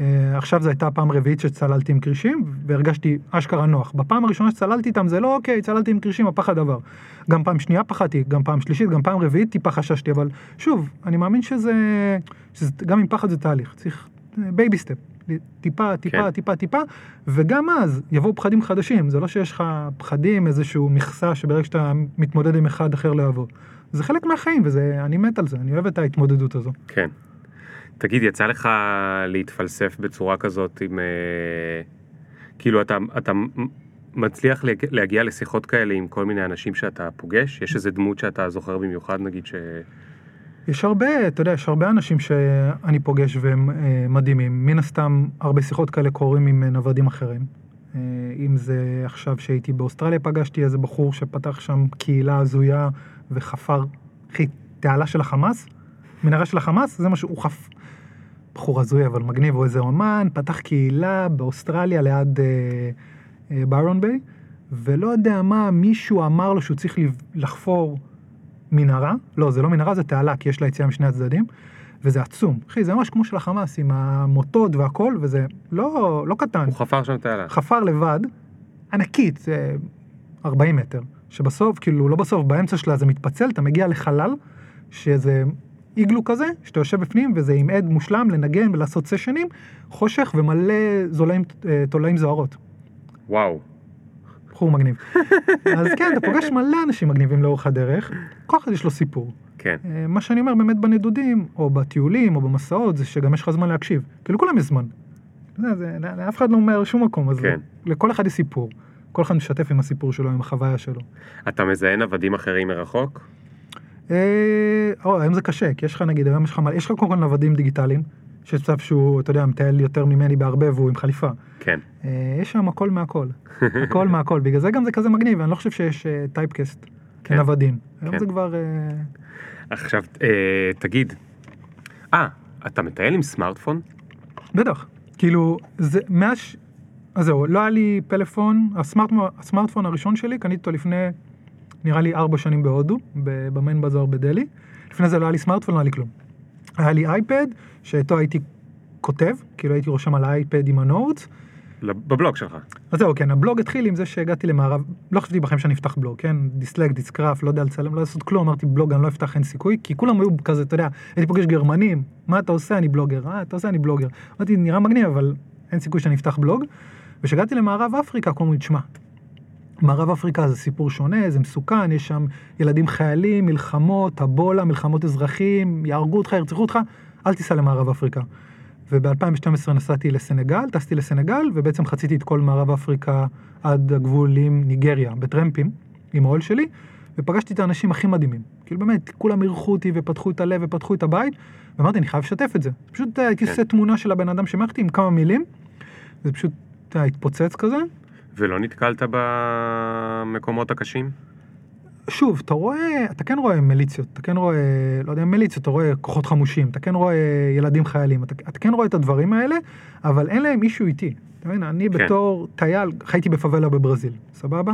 אה, עכשיו זו הייתה הפעם הרביעית שצללתי עם כרישים, והרגשתי אשכרה נוח. בפעם הראשונה שצללתי איתם זה לא אוקיי, צללתי עם כרישים, הפחד עבר. גם פעם שנייה פחדתי, גם פעם שלישית, גם פעם רביעית טיפה חששתי, אבל שוב, אני מאמין שזה, שזה גם עם פחד זה תהליך, צריך baby step, טיפה, טיפה, כן. טיפה, טיפה, וגם אז יבואו פחדים חדשים, זה לא שיש לך פחדים, איזשהו מכסה שברגע שאתה מתמודד עם אחד אחר לא יבוא. זה חלק מהחיים, ואני מת על זה, אני אוהב את ההתמודדות הזו. כן. תגיד, יצא לך להתפלסף בצורה כזאת עם... אה, כאילו, אתה, אתה מצליח להג- להגיע לשיחות כאלה עם כל מיני אנשים שאתה פוגש? יש איזה דמות שאתה זוכר במיוחד, נגיד, ש... יש הרבה, אתה יודע, יש הרבה אנשים שאני פוגש והם אה, מדהימים. מן הסתם, הרבה שיחות כאלה קורים עם אה, נוודים אחרים. אה, אם זה עכשיו שהייתי באוסטרליה, פגשתי איזה בחור שפתח שם קהילה הזויה וחפר, אחי, תעלה של החמאס, מנהרה של החמאס, זה מה שהוא חפ... בחור הזוי אבל מגניב, הוא איזה אומן, פתח קהילה באוסטרליה ליד אה, אה, ברון ביי, ולא יודע מה, מישהו אמר לו שהוא צריך לחפור מנהרה, לא, זה לא מנהרה, זה תעלה, כי יש לה יציאה משני הצדדים, וזה עצום. אחי, זה ממש כמו של החמאס, עם המוטות והכל, וזה לא, לא קטן. הוא חפר שם תעלה. חפר לבד, ענקית, זה 40 מטר, שבסוף, כאילו, לא בסוף, באמצע שלה זה מתפצל, אתה מגיע לחלל, שזה איגלו כזה, שאתה יושב בפנים, וזה עם עד מושלם לנגן ולעשות סשנים, חושך ומלא זולעים, אה, תולעים זוהרות. וואו. בחור מגניב. אז כן, אתה פוגש מלא אנשים מגניבים לאורך הדרך, כל אחד יש לו סיפור. כן. אה, מה שאני אומר באמת בנדודים, או בטיולים, או במסעות, זה שגם יש לך זמן להקשיב. כי לכולם יש זמן. זה, זה, לאף אחד לא אומר שום מקום, אז כן. לכל אחד יש סיפור. כל אחד משתף עם הסיפור שלו, עם החוויה שלו. אתה מזהה נוודים אחרים מרחוק? אה, או, היום זה קשה, כי יש לך נגיד, היום יש לך, יש לך קודם כל נוודים דיגיטליים, שיש מצב שהוא, אתה יודע, מטייל יותר ממני בהרבה והוא עם חליפה. כן. אה, יש שם הכל מהכל, הכל מהכל, בגלל זה גם זה כזה מגניב, אני לא חושב שיש טייפקסט כן. עבדים. היום כן. זה כבר... אה, עכשיו, אה, תגיד, אה, אתה מטייל עם סמארטפון? בטח. כאילו, זה מאז... ש- אז זהו, לא היה לי פלאפון, הסמארטפון, הסמארטפון הראשון שלי, קניתי אותו לפני, נראה לי ארבע שנים בהודו, ב Main Bazaar בדלהי. לפני זה לא היה לי סמארטפון, לא היה לי כלום. היה לי אייפד, שאיתו הייתי כותב, כאילו הייתי רושם על האייפד עם ה notes. לא, בבלוג שלך. אז זהו, כן, הבלוג התחיל עם זה שהגעתי למערב, לא חשבתי בחיים שאני אפתח בלוג, כן? דיסלקט, דיסגרף, לא יודע לצלם, לא לעשות כלום, אמרתי בלוג, אני לא אפתח, אין סיכוי, כי כולם היו כזה, אתה יודע, הייתי פוגש גרמנים, מה אתה עושה, אני בלוגר, אה, אתה עושה, אני בלוגר. אמרתי, נראה מגניב, אבל אין סיכוי שאני אפתח בלוג. וכשהגעתי למערב אפריקה, לי, תשמע, מערב אפריקה זה סיפור שונה, זה מסוכן, יש שם ילדים חיילים, מלחמות, אבולה, מלחמות אזרחים, יהרגו אותך, ירצחו אותך, אל תיסע למערב אפריקה. וב-2012 נסעתי לסנגל, טסתי לסנגל, ובעצם חציתי את כל מערב אפריקה עד הגבול עם ניגריה, בטרמפים, עם האוהל שלי, ופגשתי את האנשים הכי מדהימים. כאילו באמת, כולם אירחו אותי ופתחו את הלב ופתחו את הבית, ואמרתי, אני חייב לשתף את זה. פשוט אה, הייתי כן. עושה תמונה של הבן אדם שמערכתי עם כמה מילים, זה פשוט יודע, התפוצץ כזה. ולא נתקלת במקומות הקשים? שוב, אתה רואה, אתה כן רואה מיליציות, אתה כן רואה, לא יודע, מיליציות, אתה רואה כוחות חמושים, אתה כן רואה ילדים חיילים, אתה, אתה כן רואה את הדברים האלה, אבל אין להם מישהו איתי. אתה מבין, אני כן. בתור טייל, חייתי בפאבלה בברזיל, סבבה?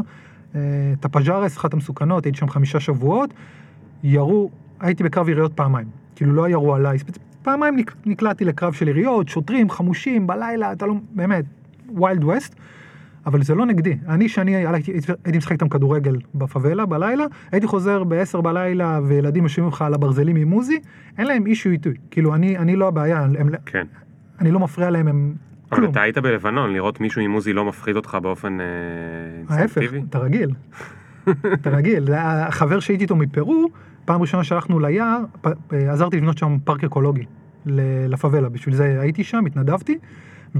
אה, טפג'רס, אחת המסוכנות, הייתי שם חמישה שבועות, ירו, הייתי בקרב יריות פעמיים, כאילו לא ירו עליי, פעמיים נק- נקלעתי לקרב של יריות, שוטרים, חמושים, בלילה, אתה לא, באמת, wild west. אבל זה לא נגדי. אני, שאני הייתי, משחק איתם כדורגל בפאבלה בלילה, הייתי חוזר ב-10 בלילה וילדים יושבים לך על הברזלים עם עוזי, אין להם issue איתי. כאילו, אני, אני לא הבעיה, הם, כן. אני לא מפריע להם, הם אבל כלום. אתה היית בלבנון, לראות מישהו עם עוזי לא מפחיד אותך באופן אה, ההפך, אינסטינקטיבי? אתה רגיל. אתה רגיל. החבר שהייתי איתו מפרו, פעם ראשונה שהלכנו ליער, אה, עזרתי לבנות שם פארק אקולוגי לפאבלה. בשביל זה הייתי שם, התנדבתי,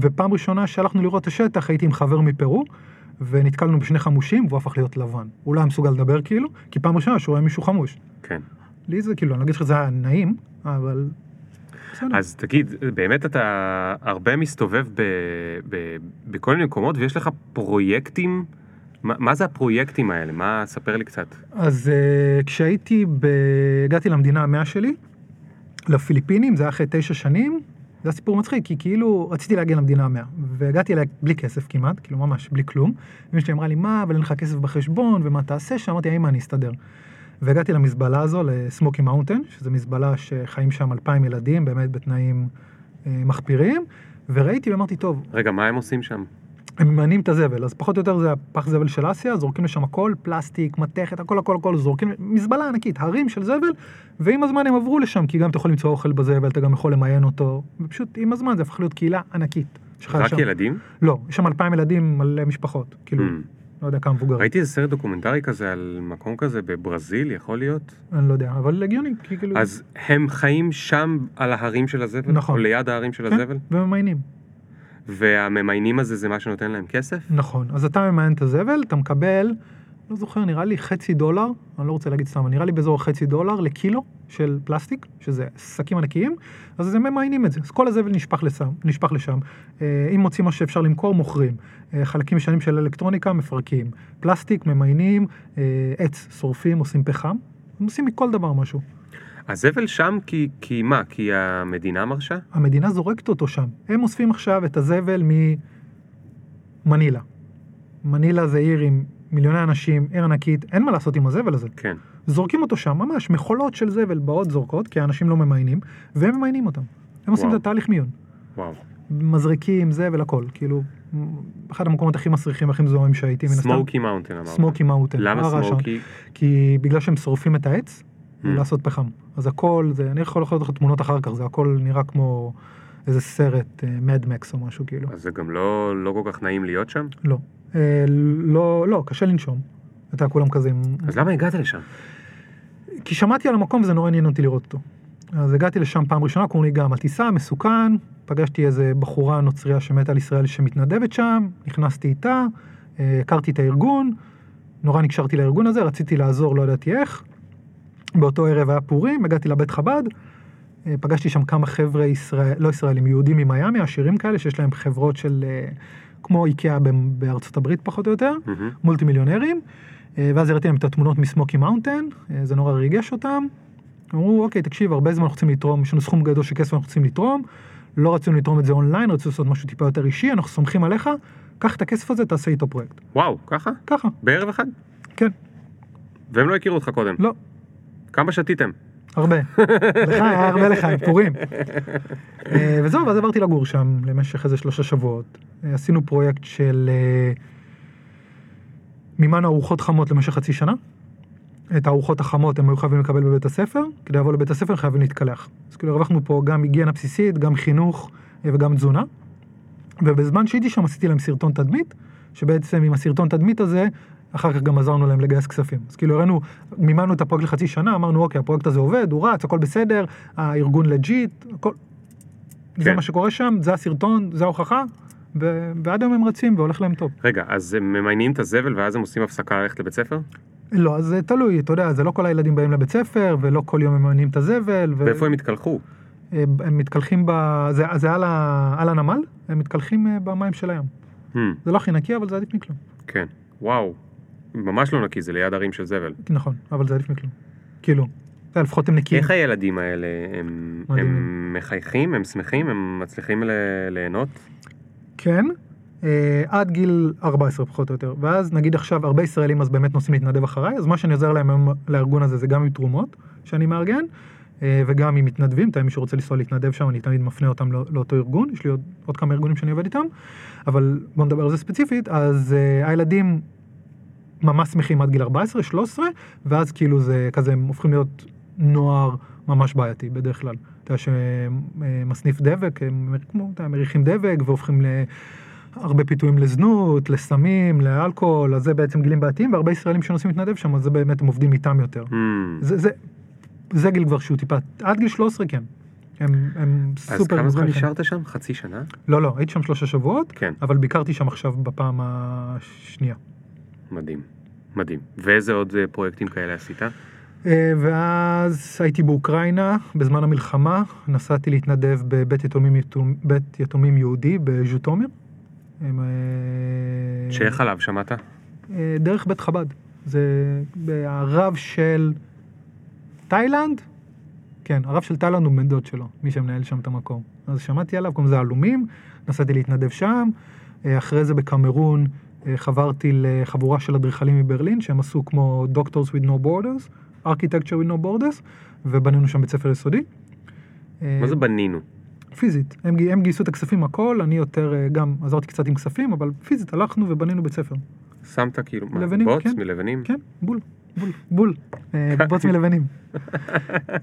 ופעם ראשונה שהלכנו לראות את השטח, הייתי עם חבר מפרו, ונתקלנו בשני חמושים, והוא הפך להיות לבן. הוא לא היה מסוגל לדבר כאילו, כי פעם ראשונה שהוא רואה מישהו חמוש. כן. לי זה כאילו, אני לא אגיד לך שזה היה נעים, אבל... בסדר. אז תגיד, באמת אתה הרבה מסתובב ב, ב, בכל מיני מקומות ויש לך פרויקטים? מה, מה זה הפרויקטים האלה? מה, ספר לי קצת. אז uh, כשהייתי, ב... הגעתי למדינה המאה שלי, לפיליפינים, זה היה אחרי תשע שנים, זה היה סיפור מצחיק, כי כאילו רציתי להגיע למדינה המאה, והגעתי אליה בלי כסף כמעט, כאילו ממש בלי כלום. אמא שלי אמרה לי, מה, אבל אין לך כסף בחשבון, ומה תעשה שם? אמרתי, אמא, אני אסתדר. והגעתי למזבלה הזו, ל Smokey Mountain, שזו מזבלה שחיים שם אלפיים ילדים, באמת בתנאים אה, מחפירים, וראיתי ואמרתי, טוב, רגע, מה הם עושים שם? הם ממיינים את הזבל, אז פחות או יותר זה הפח זבל של אסיה, זורקים לשם הכל, פלסטיק, מתכת, הכל הכל הכל, זורקים, מזבלה ענקית, הרים של זבל, ועם הזמן הם עברו לשם, כי גם אתה יכול למצוא אוכל בזבל, אתה גם יכול למיין אותו, ופשוט עם הזמן זה הפך להיות קהילה ענקית. רק שם. ילדים? לא, יש שם אלפיים ילדים, מלא משפחות, כאילו, Hmm. לא יודע כמה מבוגרים, ראיתי איזה סרט דוקומנטרי כזה על מקום כזה בברזיל, יכול להיות? אני לא יודע, אבל הגיוני, כאילו, אז הם חיים שם על ההרים של הזבל? נכון. או ליד ההרים של כן, הזבל? וממיינים. והממיינים הזה זה מה שנותן להם כסף? נכון, אז אתה ממיין את הזבל, אתה מקבל, לא זוכר, נראה לי חצי דולר, אני לא רוצה להגיד סתם, נראה לי באזור חצי דולר לקילו של פלסטיק, שזה שקים ענקיים, אז הם ממיינים את זה, אז כל הזבל נשפך לשם, נשפך לשם. אה, אם מוצאים משהו שאפשר למכור, מוכרים. אה, חלקים ישנים של אלקטרוניקה, מפרקים. פלסטיק, ממיינים, אה, עץ, שורפים, עושים פחם, הם עושים מכל דבר משהו. הזבל שם כי, כי מה? כי המדינה מרשה? המדינה זורקת אותו שם. הם אוספים עכשיו את הזבל ממנילה. מנילה זה עיר עם מיליוני אנשים, עיר ענקית, אין מה לעשות עם הזבל הזה. כן. זורקים אותו שם, ממש, מכולות של זבל באות זורקות, כי האנשים לא ממיינים, והם ממיינים אותם. הם עושים את וואו. התהליך מיון. וואו. מזריקים, זבל, הכל. כאילו, אחד המקומות הכי מסריחים, הכי מזוהמים שהייתי, מן הסתם. Smokey Mountain אמרת. Smokey Mountain. למה? Smokey? כי בגלל שהם שורפים את העץ, Mm. לעשות פחם. אז הכל, זה, אני יכול לקחת לך תמונות אחר כך, זה הכל נראה כמו איזה סרט, Mad Max או משהו כאילו. אז זה גם לא, לא כל כך נעים להיות שם? לא. אה, לא, לא, קשה לנשום. אתה כולם כזה עם... אז למה הגעת לשם? כי שמעתי על המקום וזה נורא עניין אותי לראות אותו. אז הגעתי לשם פעם ראשונה, קוראים לי גם על טיסה, מסוכן, פגשתי איזה בחורה נוצריה שמתה על ישראל שמתנדבת שם, נכנסתי איתה, אה, הכרתי את הארגון, נורא נקשרתי לארגון הזה, רציתי לעזור, לא ידעתי איך. באותו ערב היה פורים, הגעתי לבית חב"ד, אה, פגשתי שם כמה חבר'ה ישראל, לא ישראלים, יהודים ממיאמי, עשירים כאלה, שיש להם חברות של, אה, כמו איקאה בארצות הברית פחות או יותר. מהמם. מולטי מיליונרים, אה, ואז הראיתי להם את התמונות מ Smokey Mountain, זה נורא ריגש אותם. אמרו, אוקיי, תקשיב, הרבה זמן אנחנו רוצים לתרום, יש לנו סכום גדול של כסף אנחנו רוצים לתרום, לא רצינו לתרום את זה אונליין, רצינו לעשות משהו טיפה יותר אישי, אנחנו סומכים עליך, קח את הכסף הזה, תעשה איתו פרויקט. וואו, ככה? ככה, בערב אחד? כן, והם לא הכירו אותך קודם. לא, כמה שתיתם? הרבה. לך היה הרבה לך, פורים. אה, וזהו, ואז עברתי לגור שם למשך איזה שלושה שבועות. אה, עשינו פרויקט של אה, מימנו ארוחות חמות למשך חצי שנה. את הארוחות החמות הם היו חייבים לקבל בבית הספר, כדי לבוא לבית הספר חייבים להתקלח. אז כאילו הרווחנו פה גם היגיינה בסיסית, גם חינוך וגם תזונה. ובזמן שהייתי שם עשיתי להם סרטון תדמית, שבעצם עם הסרטון תדמית הזה, אחר כך גם עזרנו להם לגייס כספים. אז כאילו הראינו, מימנו את הפרויקט לחצי שנה, אמרנו אוקיי, הפרויקט הזה עובד, הוא רץ, הכל בסדר, הארגון legit, הכל... זה כן. מה שקורה שם, זה הסרטון, זה ההוכחה, ו... ועד היום הם רצים והולך להם טוב. רגע, אז הם ממיינים את הזבל ואז הם עושים הפסקה ללכת לבית ספר? לא, אז זה תלוי, אתה יודע, זה לא כל הילדים באים לבית ספר, ולא כל יום הם ממנים את הזבל. ו... ואיפה הם התקלחו? אה, הם מתקלחים ב... זה, זה על, ה... על הנמל, הם מתקלחים אה, במים של הים. Hmm, זה לא הכי נקי, אבל זה עדיף מכלום. כן. וואו. ממש לא נקי, זה ליד ערים של זבל. נכון, אבל זה עדיף מכלום. כאילו, לפחות הם נקיים. איך הילדים האלה, הם. הם מחייכים, הם שמחים, הם מצליחים ל- ליהנות? כן, אה, עד גיל 14 פחות או יותר. ואז נגיד עכשיו הרבה ישראלים אז באמת נוסעים להתנדב אחריי, אז מה שאני עוזר להם היום לארגון הזה זה גם עם תרומות שאני מארגן, אה, וגם עם מתנדבים, יודע, מי שרוצה לנסוע להתנדב שם, אני תמיד מפנה אותם לא- לאותו ארגון, יש לי עוד, עוד כמה ארגונים שאני עובד איתם, אבל בוא נדבר על זה ספציפית, אז אה, הילדים ממש שמחים עד גיל 14-13, ואז כאילו זה כזה, הם הופכים להיות נוער ממש בעייתי בדרך כלל. אתה יודע שמסניף דבק, הם כמו, אתה יודע, מריחים דבק והופכים ל... הרבה פיתויים לזנות, לסמים, לאלכוהול, אז זה בעצם גילים בעייתיים, והרבה ישראלים שנוסעים להתנדב שם, אז זה באמת, הם עובדים איתם יותר. Hmm. זה, זה, זה גיל כבר שהוא טיפה, עד גיל 13 כן. הם, הם אז סופר כמה זמן. נשארת שם? חצי שנה? לא, לא, הייתי שם שלושה שבועות, כן. אבל ביקרתי שם עכשיו בפעם השנייה. מדהים. מדהים. ואיזה עוד אה, פרויקטים כאלה עשית? אה, ואז הייתי באוקראינה בזמן המלחמה, נסעתי להתנדב בבית יתומים, יתום, בית יתומים יהודי בז'וטומיר. הם, אה, שאיך עליו שמעת? דרך בית חב"ד. זה הרב של תאילנד, כן, הרב של תאילנד הוא בן דוד שלו, מי שמנהל שם את המקום. אז שמעתי עליו, קוראים לזה עלומים, נסעתי להתנדב שם. אחרי זה בקמרון חברתי לחבורה של אדריכלים מברלין, שהם עשו כמו Doctors with No Borders, Architecture with No Borders, ובנינו שם בית ספר יסודי. אה, מה זה בנינו? פיזית, הם, הם גייסו את הכספים הכל, אני יותר אה, גם עזרתי קצת עם כספים, אבל פיזית הלכנו ובנינו בית ספר. שמת כאילו, מה, לבנים, בוץ כן. מלבנים? כן, בול, בול, בול, אה, בוץ מלבנים.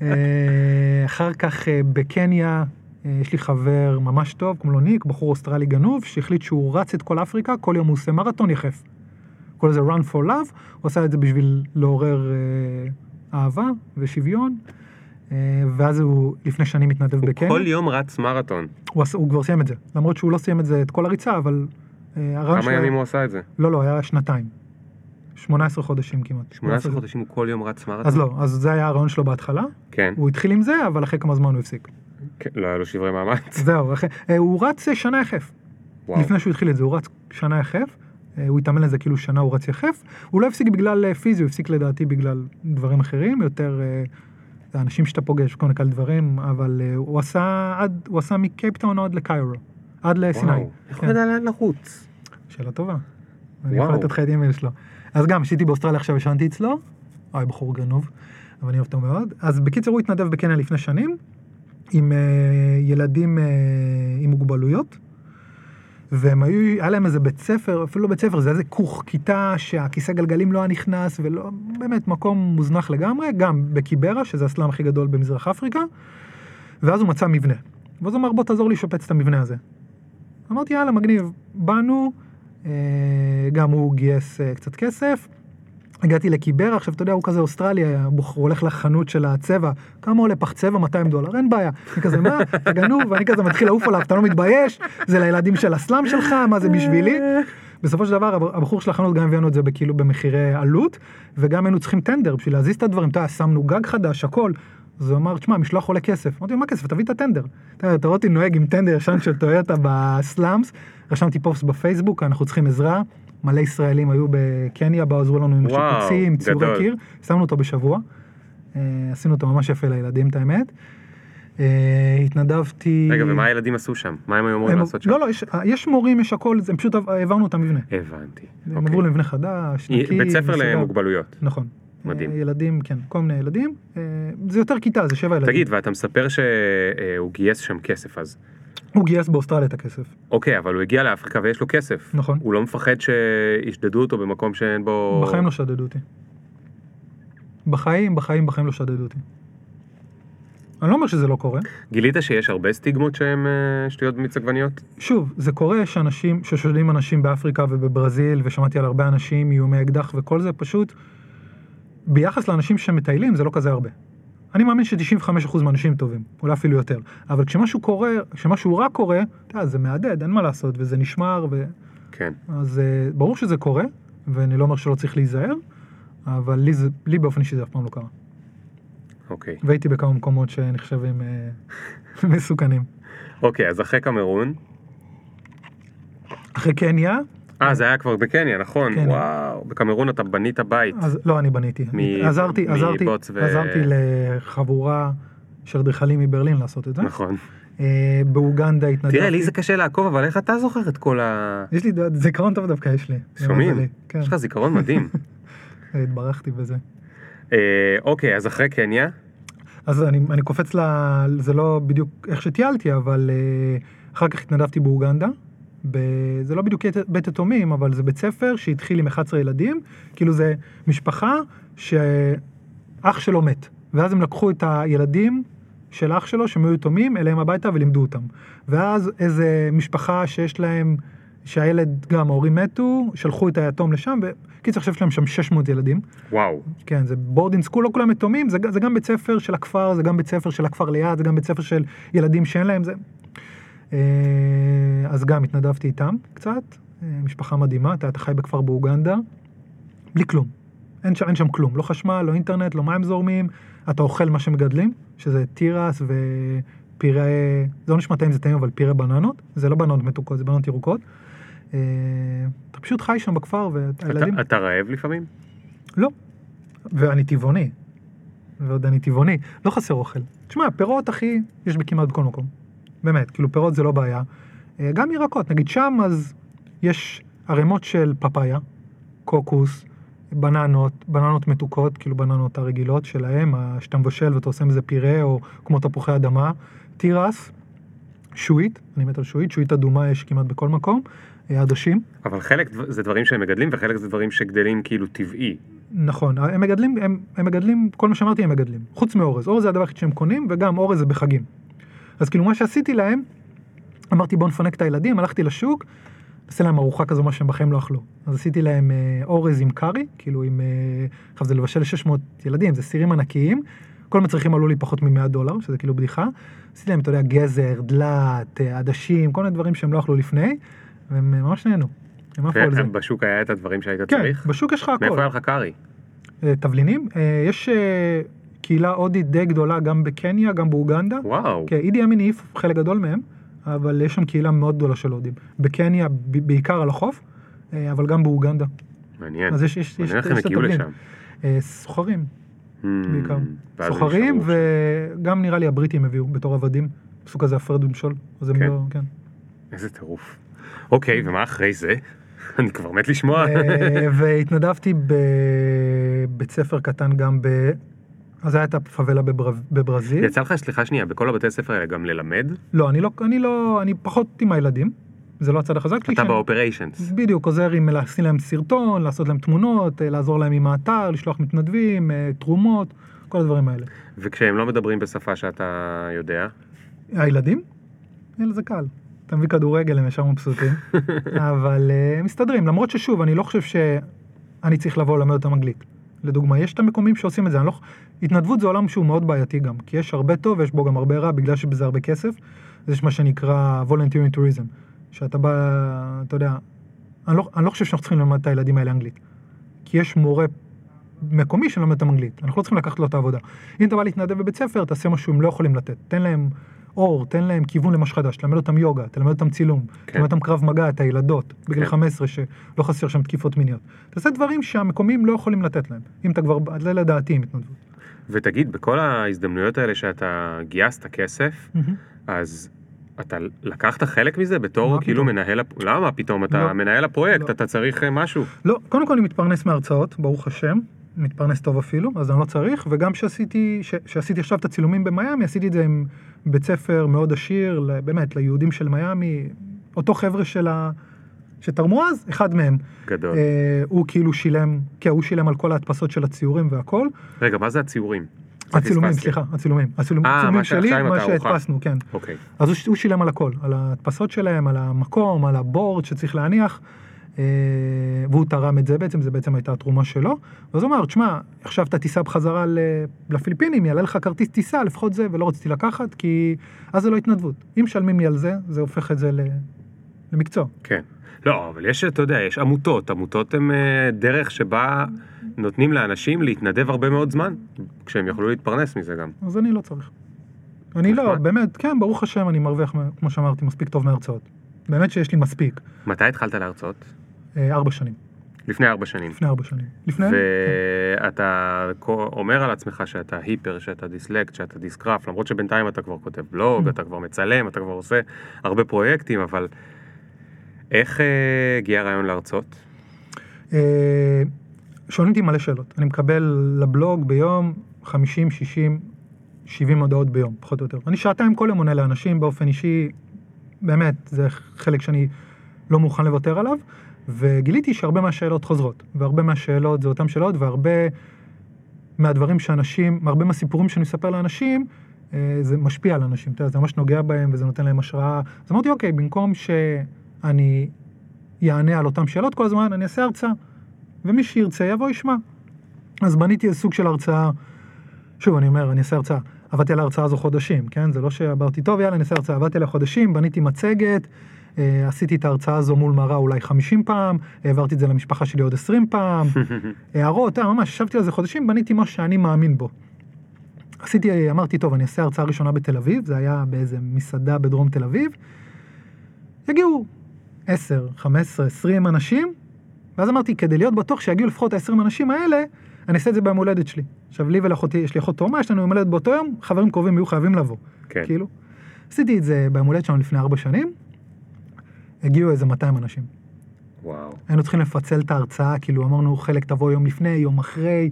אה, אחר כך אה, בקניה, אה, יש לי חבר ממש טוב, קוראים לו ניק, בחור אוסטרלי גנוב, שהחליט שהוא רץ את כל אפריקה, כל יום הוא עושה מרתון יחף. קורא לזה run for love, הוא עשה את זה בשביל לעורר אה, אהבה ושוויון, אה, ואז הוא לפני שנים התנדב הוא בקניה. כל יום רץ מרתון. הוא, עשה, הוא כבר סיים את זה, למרות שהוא לא סיים את זה, את כל הריצה, אבל אה, כמה ימים הוא עשה את זה? לא, לא, היה שנתיים. 18 חודשים כמעט. 18 חודשים הוא כל יום רץ מרתון? אז לא, אז זה היה הרעיון שלו בהתחלה, כן. הוא התחיל עם זה, אבל אחרי כמה זמן הוא הפסיק. כן, לא היה לו שברי מאמץ. זהו, אה, הוא רץ אה, שנה יחף. וואו. לפני שהוא התחיל את זה, הוא רץ שנה יחף. אה, הוא התאמן לזה כאילו שנה הוא רץ יחף. הוא לא הפסיק בגלל פיזי, הוא הפסיק לדעתי בגלל דברים אחרים, יותר אנשים שאתה פוגש, כל מיני כאלה דברים, אבל הוא עשה עד, הוא עשה מקייפטאון עד לקיירו, עד לסיני. וואו. איך הוא. ידע לאן לרוץ? שאלה טובה. אני. יכול לתת לך את האימייל שלו. אז גם, כשהייתי באוסטרליה עכשיו ישנתי אצלו, אוי, בחור גנוב, אבל אני אוהב אותו מאוד. אז בקיצר, הוא התנדב בקניה לפני שנים, עם אה, ילדים אה, עם מוגבלויות, והם היו, היה להם איזה בית ספר, אפילו לא בית ספר, זה איזה כוך, כיתה שהכיסא גלגלים לא היה נכנס, ולא, באמת, מקום מוזנח לגמרי, גם בקיברה, שזה הסלאם הכי גדול במזרח אפריקה, ואז הוא מצא מבנה. ואז הוא אמר, בוא תעזור לי לשפץ את המבנה הזה. אמרתי, יאללה, מגניב. באנו, אה, גם הוא גייס קצת כסף. הגעתי לקיברה, עכשיו אתה יודע, הוא כזה אוסטרלי, הוא הולך לחנות של הצבע, כמה עולה פח צבע? 200 דולר, אין בעיה. אני כזה, מה, אתה גנוב? ואני כזה מתחיל לעוף עליו, אתה לא מתבייש? זה לילדים של הסלאם שלך, מה זה בשבילי? בסופו של דבר, הב- הבחור של החנות גם הביאנו את זה בכאילו במחירי עלות, וגם היינו צריכים טנדר בשביל להזיז את הדברים, אתה יודע, שמנו גג חדש, הכל. אז הוא אמר, תשמע, משלוח עולה כסף. אמרתי מה כסף? תביא את הטנדר. אתה רואה אותי נוהג עם טנדר ישן של טויוטה בסלאמס, רשמתי פוסט בפייסבוק, אנחנו צריכים עזרה. מלא ישראלים היו בקניה, באו עזרו לנו עם השיפוצים, ציורי. קיר, שמנו אותו בשבוע. אה, עשינו אותו ממש יפה לילדים, את האמת. אה, התנדבתי... רגע, ומה הילדים עשו שם? מה הם היו אמורים הם- לעשות שם? לא, לא, יש- יש מורים, יש הכל, זה פשוט העברנו את המבנה. הבנתי. הם אוקיי. עברו למבנה חדש, נקי, בית ספר. למוגבלויות. נכון. מדהים. אה, ילדים, כן, כל מיני ילדים. זה יותר כיתה, זה שבע ילדים. תגיד, ואתה מספר שהוא גייס שם כסף אז. הוא גייס באוסטרליה את הכסף. אוקיי, אבל הוא הגיע לאפריקה ויש לו כסף. נכון. הוא לא מפחד שישדדו אותו במקום שאין בו... בחיים לא שדדו אותי. בחיים, בחיים, בחיים לא שדדו אותי. אני לא אומר שזה לא קורה. גילית שיש הרבה סטיגמות שהן אה, שטויות במיץ עגבניות? שוב, זה קורה שאנשים, ששודדים אנשים באפריקה ובברזיל, ושמעתי על הרבה אנשים, איומי אקדח וכל זה, פשוט, ביחס לאנשים שמטיילים זה לא כזה הרבה. אני מאמין ש-95% מהאנשים טובים, אולי אפילו יותר. אבל כשמשהו קורה, כשמשהו רע קורה, אתה יודע, זה מהדהד, אין מה לעשות, וזה נשמר, ו... כן. אז אה, ברור שזה קורה, ואני לא אומר שלא צריך להיזהר, אבל לי, זה, לי באופן אישי זה אף פעם לא קרה. אוקיי. והייתי בכמה מקומות שנחשבים אה, מסוכנים. אוקיי, אז אחרי קמרון... אחרי קניה, אה, זה היה כבר בקניה, נכון. כן. וואו, בקמרון אתה בנית בית. אז לא, אני בניתי. מ- עזרתי, עזרתי, מבוץ ו- עזרתי לחבורה של אדריכלים מברלין לעשות את זה. נכון. אה, באוגנדה התנדבתי. תראה, לי זה קשה לעקוב, אבל איך אתה זוכר את כל ה... יש לי זיכרון טוב דווקא יש לי. שומעים? כן, יש לך זיכרון מדהים. התברכתי בזה. אה, אוקיי, אז אחרי קניה, אז אני, אני קופץ ל... זה לא בדיוק איך שטיילתי, אבל אה, אחר כך התנדבתי באוגנדה. ב... זה לא בדיוק ית- בית יתומים, אבל זה בית ספר שהתחיל עם 11 ילדים. כאילו זה משפחה שאח שלו מת. ואז הם לקחו את הילדים של אח שלו, שהם היו יתומים, אליהם הביתה ולימדו אותם. ואז איזה משפחה שיש להם, שהילד, גם ההורים מתו, שלחו את היתום לשם, וקיצר, עכשיו יש להם שם 600 ילדים. וואו. כן, זה boarding school, לא כולם יתומים, זה, זה גם בית ספר של הכפר, זה גם בית ספר של הכפר ליד, זה גם בית ספר של ילדים שאין להם, זה... אה, אז גם התנדבתי איתם קצת, אה, משפחה מדהימה, אתה, אתה חי בכפר באוגנדה, בלי כלום. אין, ש- אין שם כלום, לא חשמל, לא אינטרנט, לא מים זורמים, אתה אוכל מה שמגדלים, שזה תירס ופירה, זה לא נשמע טעים, זה טעים, אבל פירה בננות, זה לא בננות מתוקות, זה בננות ירוקות. אה, אתה פשוט חי שם בכפר, והילדים... אתה- אתה רעב לפעמים? לא. ואני טבעוני. ועוד אני טבעוני. לא חסר אוכל. תשמע, פירות, אחי, יש בכמעט בכל מקום. באמת, כאילו פירות זה לא בעיה. אה, גם ירקות, נגיד שם אז יש ערימות של פפאיה, קוקוס, בננות, בננות מתוקות, כאילו בננות הרגילות שלהם, שאתה מבשל ואתה עושה מזה פירה, או כמו תפוחי אדמה, תירס, שועית, אני מת על שועית, שועית אדומה יש כמעט בכל מקום, אה, עדשים. אבל חלק זה דברים שהם מגדלים, וחלק זה דברים שגדלים כאילו טבעי. נכון, הם מגדלים, הם, הם מגדלים, כל מה שאמרתי הם מגדלים, חוץ מאורז, אורז זה הדבר היחיד שהם קונים, וגם אורז זה בחגים. אז כאילו מה שעשיתי להם, אמרתי בוא נפנק את הילדים, הלכתי לשוק, נעשה להם ארוחה כזו, מה שהם בחיים לא אכלו. אז עשיתי להם אה, אורז עם קארי, כאילו עם, אה, עכשיו זה לבשל 600 ילדים, זה סירים ענקיים, כל המצרכים עלו לי פחות מ-100 דולר, שזה כאילו בדיחה. עשיתי להם, אתה יודע, גזר, דלת, אה, עדשים, כל מיני דברים שהם לא אכלו לפני, והם אה, ממש נהנו. הם עפו על זה. בשוק היה את הדברים שהיית כן, צריך? בשוק יש לך הכל. מאיפה היה לך קארי? אה, תבלינים. אה, יש אה, קהילה הודית די גדולה גם בקניה, גם באוגנדה. וואו. כן, אידי אמין העיף חלק גדול מהם, אבל יש שם קהילה מאוד גדולה של הודים. בקניה בעיקר על החוף, אה, אבל גם באוגנדה. מעניין. אז יש, יש, יש, איך הם יש את הגיעו. לשם. אה, סוחרים Hmm, בעיקר. הם סוחרים. וגם נראה לי הבריטים הביאו בתור עבדים. עשו כזה הפרד ומשול. אז הם כן. לא, כן. איזה טירוף. אוקיי, ומה אחרי זה? אני כבר מת לשמוע. אה, והתנדבתי בבית ספר קטן גם ב... אז היה את הפאבלה בבר... בברזיל. יצא לך, סליחה שנייה, בכל הבתי ספר האלה גם ללמד? לא, אני לא, אני לא, אני פחות עם הילדים. זה לא הצד החזק שלי. אתה באופריישנס. בדיוק, עוזר עם לשים להם סרטון, לעשות להם תמונות, אה, לעזור להם עם האתר, לשלוח מתנדבים, אה, תרומות, כל הדברים האלה. וכשהם לא מדברים בשפה שאתה יודע? הילדים? יאללה, זה קל. אתה מביא כדורגל, הם ישר מבסוטים. אבל אה, הם מסתדרים, למרות ששוב, אני לא חושב שאני צריך לבוא ללמד אותם אנגלית. לדוגמה, יש את המקומים שעושים את זה, אני לא... התנדבות זה עולם שהוא מאוד בעייתי גם, כי יש הרבה טוב ויש בו גם הרבה רע, בגלל שבזה הרבה כסף. יש מה שנקרא volunteering tourism, שאתה בא, אתה יודע, אני לא, אני לא חושב שאנחנו צריכים ללמד את הילדים האלה אנגלית. כי יש מורה מקומי שלומד אותם אנגלית, אנחנו לא צריכים לקחת לו את העבודה. אם אתה בא להתנדב בבית ספר, תעשה משהו שהם לא יכולים לתת. תן להם אור, תן להם כיוון למשהו חדש, תלמד אותם יוגה, תלמד אותם צילום, כן. תלמד אותם קרב מגע, את הילדות, בגיל כן. 15 שלא חסר שם תקיפות מיניות. תעשה דברים שהמקומיים לא יכולים לתת להם, אם אתה כבר, זה לדעתי עם התנדבות. ותגיד, בכל ההזדמנויות האלה שאתה גייסת כסף, אז אתה לקחת חלק מזה בתור כאילו פתאום? מנהל, הפ- למה פתאום? אתה לא. מנהל הפרויקט, לא. אתה צריך אה, משהו. לא, קודם כל אני מתפרנס מהרצאות, ברוך השם, מתפרנס טוב אפילו, אז אני לא צריך, וגם כשעשיתי, ש- שעשיתי עכשיו את הצילומים במיאמי, עשיתי את זה עם בית ספר מאוד עשיר, באמת, ליהודים של מיאמי, אותו חבר'ה של ה... שתרמו אז, אחד מהם. גדול. אה, הוא כאילו שילם, כן, הוא שילם על כל ההדפסות של הציורים והכל. רגע, מה זה הציורים? הצילומים. סליחה, הצילומים. הצילומים אה, שלי, מה. שהדפסנו, כן. אוקיי. אז הוא, הוא שילם על הכל, על ההדפסות שלהם, על המקום, על הבורד שצריך להניח, אה, והוא תרם את זה בעצם, זה בעצם הייתה התרומה שלו. ואז הוא אמר, תשמע, עכשיו אתה תיסע בחזרה לפיליפינים, יעלה לך כרטיס טיסה, לפחות זה, ולא רציתי לקחת, כי אז זה לא התנדבות. אם משלמים לי על זה, זה הופך את זה ל... למקצוע. כן. לא, אבל יש, אתה יודע, יש עמותות. עמותות הן אה, דרך שבה נותנים לאנשים להתנדב הרבה מאוד זמן, כשהם יוכלו להתפרנס מזה גם. אז אני לא צריך. אני לא. באמת, כן, ברוך השם, אני מרוויח, כמו שאמרתי, מספיק טוב מהרצאות. באמת שיש לי מספיק. מתי התחלת להרצות? אה, ארבע שנים, לפני ארבע שנים. לפני ארבע שנים. לפני? ואתה אומר על עצמך שאתה היפר, שאתה דיסלקט, שאתה דיסקרף, למרות שבינתיים אתה כבר כותב בלוג, אתה כבר מצלם, אתה כבר עושה הרבה פרויקטים, אבל איך אה, הגיע הרעיון להרצות? אה, שואלים אותי מלא שאלות. אני מקבל לבלוג ביום 50, 60, 70 הודעות ביום, פחות או יותר. אני שעתיים כל יום עונה לאנשים באופן אישי, באמת, זה חלק שאני לא מוכן לוותר עליו, וגיליתי שהרבה מהשאלות חוזרות, והרבה מהשאלות זה אותן שאלות, והרבה מהדברים שאנשים, מהרבה מהסיפורים שאני מספר לאנשים, אה, זה משפיע על אנשים, אתה יודע, זה ממש נוגע בהם וזה נותן להם השראה. אז אמרתי, אוקיי, במקום שאני יענה על אותן שאלות כל הזמן, אני אעשה הרצאה. ומי שירצה יבוא ישמע. אז בניתי איזה סוג של הרצאה, שוב, אני אומר, אני אעשה הרצאה. עבדתי על ההרצאה הזו חודשים, כן? זה לא שאמרתי, טוב, יאללה, אני אעשה הרצאה. עבדתי עליה חודשים, בניתי מצגת, אה, עשיתי את ההרצאה הזו מול מראה אולי 50 פעם, העברתי את זה למשפחה שלי עוד 20 פעם, הערות, אה, ממש, ישבתי על זה חודשים, בניתי משהו שאני מאמין בו. עשיתי, אמרתי, טוב, אני אעשה הרצאה ראשונה בתל אביב, זה היה באיזה מסעדה בדרום תל אביב. יגיעו 10, 15, 20 אנשים, ואז אמרתי, כדי להיות בטוח שיגיעו לפחות ה-20 אנשים האלה, אני אעשה את זה ביום הולדת שלי. עכשיו, לי ולאחותי, יש לי אחות תאומה, יש לנו יום הולדת באותו יום, חברים קרובים יהיו חייבים לבוא. כן. כאילו. עשיתי את זה ביום הולדת שלנו לפני 4 שנים, הגיעו איזה 200 אנשים. וואו. היינו צריכים לפצל את ההרצאה, כאילו אמרנו חלק תבוא יום לפני, יום אחרי.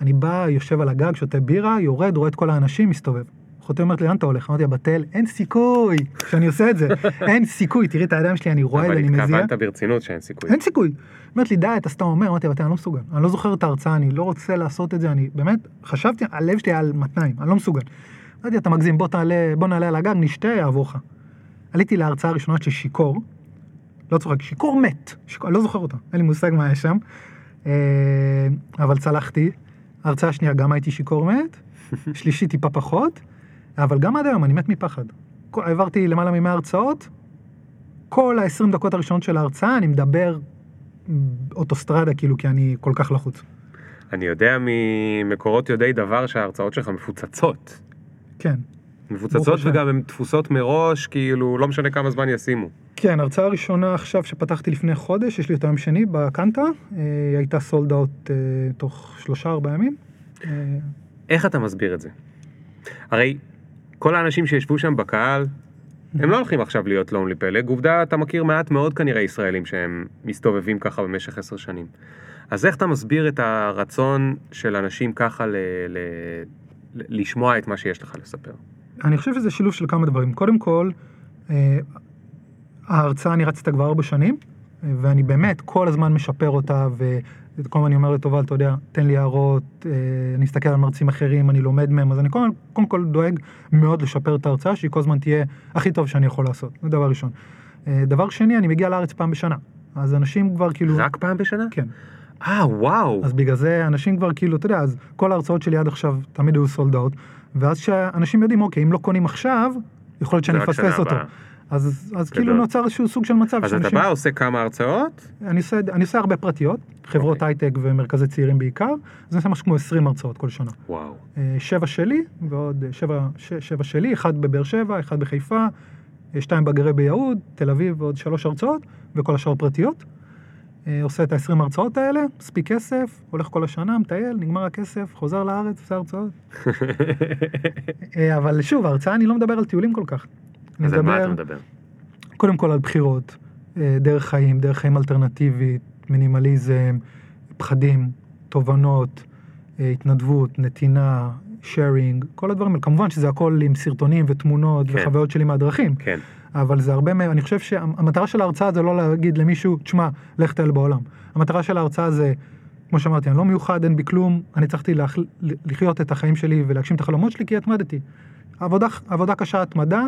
אני בא, יושב על הגג, שותה בירה, יורד, רואה את כל האנשים, מסתובב. אחותי אומרת לי, לאן אתה הולך? אמרתי לה, בתל, אין סיכוי שאני עושה את זה. אין סיכוי, תראי את הידיים שלי, אני רואה את זה, אבל אני מזיע. התכוונת ברצינות שאין סיכוי. אין סיכוי. אומרת לי, די, אתה סתם אומר, אמרתי, אבל אני לא מסוגל. אני לא זוכר את ההרצאה, אני לא רוצה לעשות את זה, אני באמת, חשבתי, הלב שלי על מתניים, אני לא מסוגל. אמרתי, אתה מגזים, בוא תעלה, בוא נעלה על הגג, נשתה, יעבור לך. עליתי להרצאה הראשונה של שיכור, לא צוחק, שיכור מת, שיכור, אני לא זוכר אותה, אין לי מושג מה היה שם, אה, אבל צלחתי. ההרצאה השנייה גם הייתי שיכור מת, שלישית טיפה פחות, אבל גם עד היום אני מת מפחד. העברתי למעלה מ-100 הרצאות, כל ה-20 דקות הראשונות של ההרצאה אני מדבר אוטוסטרדה, כאילו, כי אני כל כך לחוץ. אני יודע ממקורות יודעי דבר שההרצאות שלך מפוצצות. כן. מפוצצות. וגם הן תפוסות מראש, כאילו, לא משנה כמה זמן ישימו. כן, הרצאה הראשונה עכשיו שפתחתי לפני חודש, יש לי אותה יום שני בקנטה, אה, היא הייתה סולד אאוט אה, תוך שלושה ארבעה ימים. אה, איך אתה מסביר את זה? הרי כל האנשים שישבו שם בקהל, הם לא הולכים עכשיו להיות לונלי פלג, עובדה, אתה מכיר מעט מאוד כנראה ישראלים שהם מסתובבים ככה במשך עשר שנים. אז איך אתה מסביר את הרצון של אנשים ככה ל- ל- ל- לשמוע את מה שיש לך לספר? אני חושב שזה שילוב של כמה דברים. קודם כל, אה, ההרצאה אני רצתי כבר ארבע שנים, אה, ואני באמת כל הזמן משפר אותה, וכל הזמן אני אומר לטובה, אתה יודע, תן לי הערות, אה, אני אסתכל על מרצים אחרים, אני לומד מהם, אז אני קודם, קודם כל דואג מאוד לשפר את ההרצאה, שהיא כל הזמן תהיה הכי טוב שאני יכול לעשות, זה דבר ראשון. אה, דבר שני, אני מגיע לארץ פעם בשנה, אז אנשים כבר כאילו... רק פעם בשנה? כן. אה, וואו. אז בגלל זה אנשים כבר כאילו, אתה יודע, אז כל ההרצאות שלי עד עכשיו תמיד היו סולד אאוט, ואז שאנשים יודעים, אוקיי, אם לא קונים עכשיו, יכול להיות שאני אפספס אותו. הבאה. אז, אז כאילו. נוצר איזשהו סוג של מצב אז אתה שאנשים- בא, עושה כמה הרצאות, אני עושה, אני עושה הרבה פרטיות, חברות אוקיי. הייטק ומרכזי צעירים בעיקר, אז אני עושה משהו כמו 20 הרצאות כל שנה. וואו. אה, שבע שלי ועוד אה, שבע, ש, שבע שלי, אחד בבאר שבע, אחד בחיפה, אה, שתיים בגרי ביהוד, תל אביב ועוד שלוש הרצאות, וכל השאר פרטיות. עושה את ה-20 הרצאות האלה, מספיק כסף, הולך כל השנה, מטייל, נגמר הכסף, חוזר לארץ, עושה הרצאות. אבל שוב, ההרצאה אני לא מדבר על טיולים כל כך. אז על מה אתה מדבר? קודם כל על בחירות, אה, דרך חיים, דרך חיים אלטרנטיבית, מינימליזם, פחדים, תובנות, אה, התנדבות, נתינה, sharing, כל הדברים האלה. כמובן שזה הכל עם סרטונים ותמונות כן. וחוויות שלי מהדרכים, כן, אבל זה הרבה, אני חושב שהמטרה של ההרצאה זה לא להגיד למישהו, תשמע, לך טייל בעולם. המטרה של ההרצאה זה, כמו שאמרתי, אני לא מיוחד, אין בי כלום, אני צריכתי להח- לחיות את החיים שלי ולהגשים את החלומות שלי כי התמדתי. עבודה, עבודה קשה, התמדה,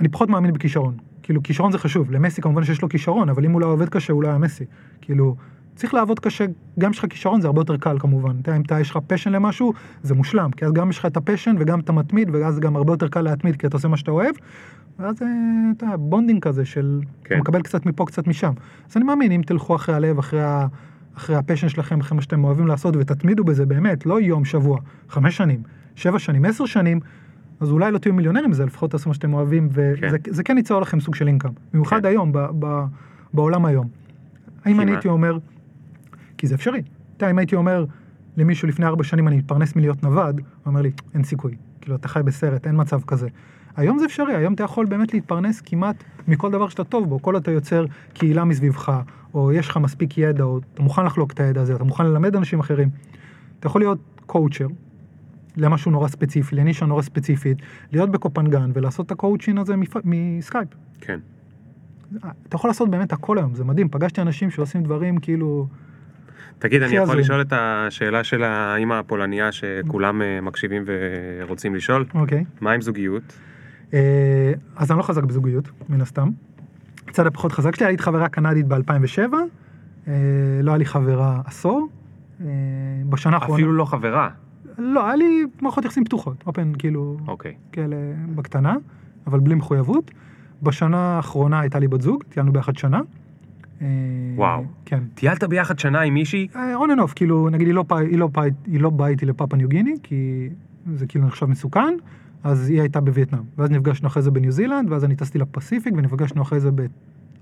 אני פחות מאמין בכישרון. כאילו, כישרון זה חשוב, למסי כמובן שיש לו כישרון, אבל אם הוא לא עובד קשה, הוא לא היה מסי. כאילו, צריך לעבוד קשה, גם יש לך כישרון זה הרבה יותר קל כמובן. אתה יודע, אם אתה, יש לך passion למשהו, זה מושלם, כי אז גם יש לך את ה passion וגם אתה מתמיד, ואז גם הרבה יותר קל להתמיד, כי אתה עושה מה שאתה אוהב, ואז אה, אתה יודע, bonding כזה של, כן. אתה מקבל קצת מפה, קצת משם. אז אני מאמין, אם תלכו אחרי הלב, אחרי, ה, אחרי ה passion שלכם, אחרי מה שאתם אוהבים לעשות, ותתמידו בזה באמת, לא יום, שבוע, חמש שנים, שבע שנים, עשר שנים, אז אולי לא תהיו מיליונרים מזה, לפחות תעשו מה שאתם אוהבים, וזה כן. זה כן ייצור לכם סוג של אינקאם, במיוחד כן. היום, ב, ב, בעולם היום. האם אני? הייתי אומר, כי זה אפשרי. אתה יודע, אם הייתי אומר למישהו לפני ארבע שנים אני מתפרנס מלהיות נווד, הוא אומר לי, אין סיכוי. כאילו, אתה חי בסרט, אין מצב כזה. היום זה אפשרי, היום אתה יכול באמת להתפרנס כמעט מכל דבר שאתה טוב בו. כל עוד אתה יוצר קהילה מסביבך, או יש לך מספיק ידע, או אתה מוכן לחלוק את הידע הזה, אתה מוכן ללמד אנשים אחרים. אתה יכול להיות coacher, למשהו נורא ספציפי, לנישה נורא ספציפית, להיות בקופנגן ולעשות את הקואוצ'ין הזה מפ... מסקייפ. כן. אתה יכול לעשות באמת הכל היום, זה מדהים. פגשתי אנשים שעושים דברים כאילו... תגיד, אני יכול. לשאול את השאלה של האמא הפולניה שכולם אה, מקשיבים ורוצים לשאול? אוקיי. מה עם זוגיות? אה, אז אני לא חזק בזוגיות, מן הסתם. קצת הפחות חזק שלי, הייתי חברה קנדית ב-2007, אה, לא היה לי חברה עשור. אה, בשנה האחרונה... אפילו לא חברה. לא, היה לי מערכות יחסים פתוחות, אופן, כאילו, אוקיי. כאלה בקטנה, אבל בלי מחויבות. בשנה האחרונה הייתה לי בת זוג, טיילנו ביחד שנה. אה, וואו. כן. טיילת ביחד שנה עם מישהי? on and off, כאילו, נגיד, היא לא, באה- היא, לא, באה- היא לא באה איתי לפאפה ניו גיני, כי זה כאילו נחשב מסוכן, אז היא הייתה בווייטנאם. ואז נפגשנו אחרי זה בניו זילנד, ואז אני טסתי לפסיפיק, ונפגשנו אחרי זה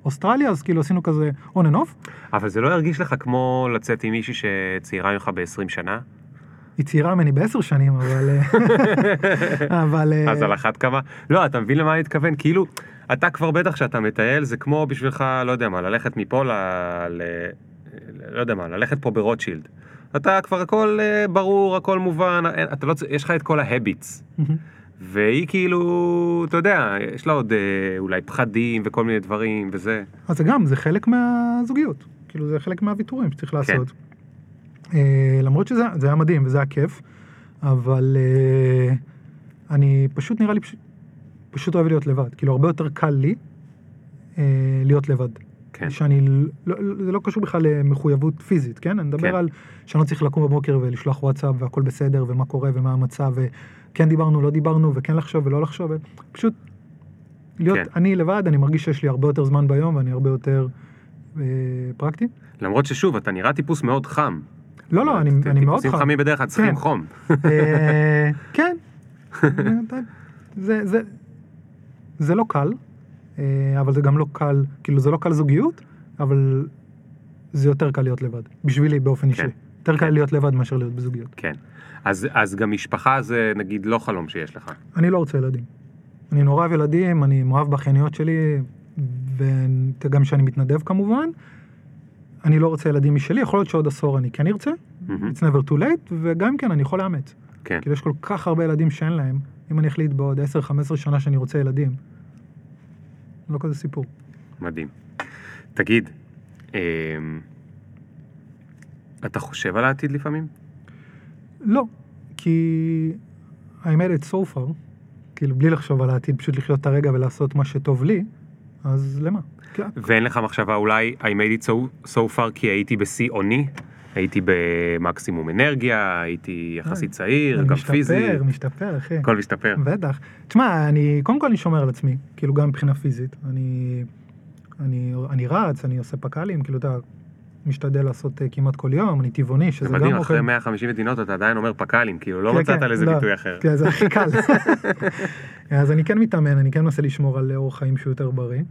באוסטרליה, אז כאילו עשינו כזה on and off. אבל זה לא הרגיש לך כמו לצאת עם מישהי שצעירה ממך ב-20 שנה? היא צעירה ממני בעשר שנים, אבל... אה, אבל... אה, אז על אחת כמה? לא, אתה מבין למה אני מתכוון? כאילו, אתה כבר בטח כשאתה מטייל, זה כמו בשבילך, לא יודע מה, ללכת מפה ל... ל... לא יודע מה, ללכת פה ברוטשילד. אתה כבר הכל אה, ברור, הכל מובן, אתה לא, יש לך את כל ה habits. והיא כאילו, אתה יודע, יש לה עוד אולי פחדים וכל מיני דברים וזה. אז זה גם, זה חלק מהזוגיות. כאילו, זה חלק מהוויתורים שצריך לעשות. אה, למרות שזה זה היה מדהים וזה היה כיף, אבל אה, אני פשוט נראה לי, פשוט, פשוט אוהב להיות לבד. כאילו, הרבה יותר קל לי אה, להיות לבד. כן. שאני, לא, לא- זה לא קשור בכלל למחויבות פיזית, כן? אני מדבר כן. על שאני לא צריך לקום בבוקר ולשלוח וואטסאפ והכל בסדר ומה קורה ומה המצב וכן דיברנו, לא דיברנו וכן לחשוב ולא לחשוב, פשוט להיות כן. אני לבד, אני מרגיש שיש לי הרבה יותר זמן ביום ואני הרבה יותר אה, פרקטי. למרות ששוב, אתה נראה טיפוס מאוד חם. לא, לא, אני, מאוד טיפוסים חם. חמים בדרך כלל צריכים כן. חום. אה, כן. זה, לא קל, אה, אבל זה גם לא קל, כאילו זה לא קל זוגיות, אבל זה יותר קל להיות לבד, בשבילי באופן אישי. כן. יותר קל להיות לבד מאשר להיות בזוגיות. כן. אז, אז גם משפחה זה נגיד לא חלום שיש לך. אני לא רוצה ילדים. אני נורא אוהב ילדים, אני מאוהב באחייניות שלי, וגם כשאני מתנדב כמובן. אני לא רוצה ילדים משלי, יכול להיות שעוד עשור אני כן ארצה, מהמם. it's never too late, וגם כן אני יכול לאמץ. כן. כאילו יש כל כך הרבה ילדים שאין להם, אם אני אחליט בעוד 10-15 שנה שאני רוצה ילדים, לא כזה סיפור. מדהים. תגיד, אמ, אתה חושב על העתיד לפעמים? לא, כי I made it so far, כאילו בלי לחשוב על העתיד, פשוט לחיות את הרגע ולעשות מה שטוב לי, אז למה? כן, ואין לך מחשבה אולי I made it so, so far כי הייתי בשיא עוני? הייתי במקסימום אנרגיה, הייתי יחסית צעיר, אני גם פיזי, משתפר, משתפר, אחי. הכל משתפר. בטח. תשמע, אני, קודם כל אני שומר על עצמי, כאילו גם מבחינה פיזית. אני, אני, אני רץ, אני עושה פק"לים, כאילו אתה משתדל לעשות אה, כמעט כל יום, אני טבעוני, שזה זה גם מדהים, אוכל. אחרי 150 מדינות אתה עדיין אומר פק"לים, כאילו לא כן, מצאת כן, לזה לא, ביטוי אחר. כן, זה הכי קל. אז אני כן מתאמן, אני כן מנסה לשמור על אורח חיים שהוא יותר בריא.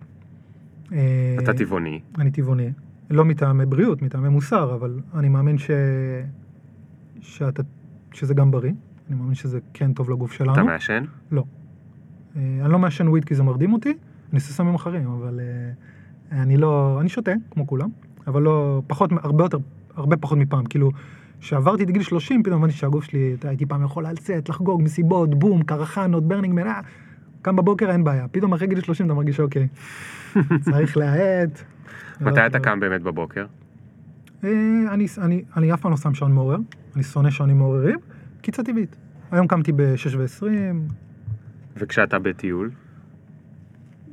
אה, אתה טבעוני, אני טבעוני. לא מטעמי בריאות, מטעמי מוסר, אבל אני מאמין ש... שאתה... שזה גם בריא. אני מאמין שזה כן טוב לגוף שלנו. אתה מעשן? לא. אה, אני לא מעשן weed כי זה מרדים אותי, אני עושה סמים אחרים, אבל אני לא... אני שותה, כמו כולם, אבל לא... פחות, הרבה יותר, הרבה פחות מפעם. כאילו, כשעברתי את גיל 30, פתאום הבנתי שהגוף שלי, אתה, הייתי פעם יכול לצאת, לחגוג, מסיבות, בום, קרחנות, ברנינג מן, אה, קם בבוקר אין בעיה. פתאום אחרי גיל 30 אתה מרגיש אוקיי, צריך להאט. מתי אתה קם באמת בבוקר? אה, אני, אני, אני אף פעם לא שם שעון מעורר, אני שונא שעונים מעוררים, קיצה טבעית. היום קמתי ב-6 ו-20, וכשאתה בטיול?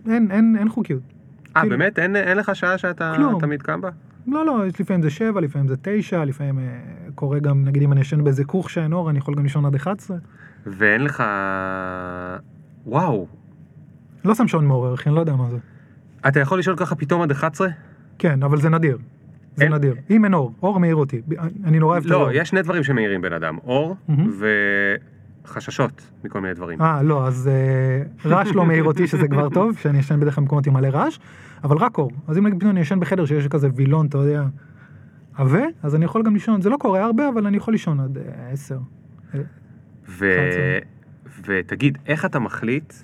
אין, אין, אין חוקיות. אה, כאילו- באמת? אין אין לך שעה שאתה כלום. תמיד קם בה? לא, לא, לפעמים זה 7, לפעמים זה 9, לפעמים אה, קורה גם, נגיד אם אני ישן באיזה כוך שאין אור, אני יכול גם לישון עד 11. ואין לך... וואו, לא שם שעון מעורר, אחי, אני לא יודע מה זה. אתה יכול לישון ככה פתאום עד 11? כן, אבל זה נדיר. זה אין- נדיר. אם אין אור, אור מעיר אותי. אני נורא אוהב את האור. לא, יש שני דברים שמאירים בן אדם, אור מהמם. וחששות מכל מיני דברים. אה, לא, אז אה, רעש לא מעיר אותי, שזה כבר טוב, שאני ישן בדרך כלל במקומות עם מלא רעש, אבל רק אור. אז אם נגיד אני ישן בחדר שיש כזה וילון, אתה יודע, עבה, אז אני יכול גם לישון, זה לא קורה הרבה, אבל אני יכול לישון עד אה, 10. ו... ותגיד, איך אתה מחליט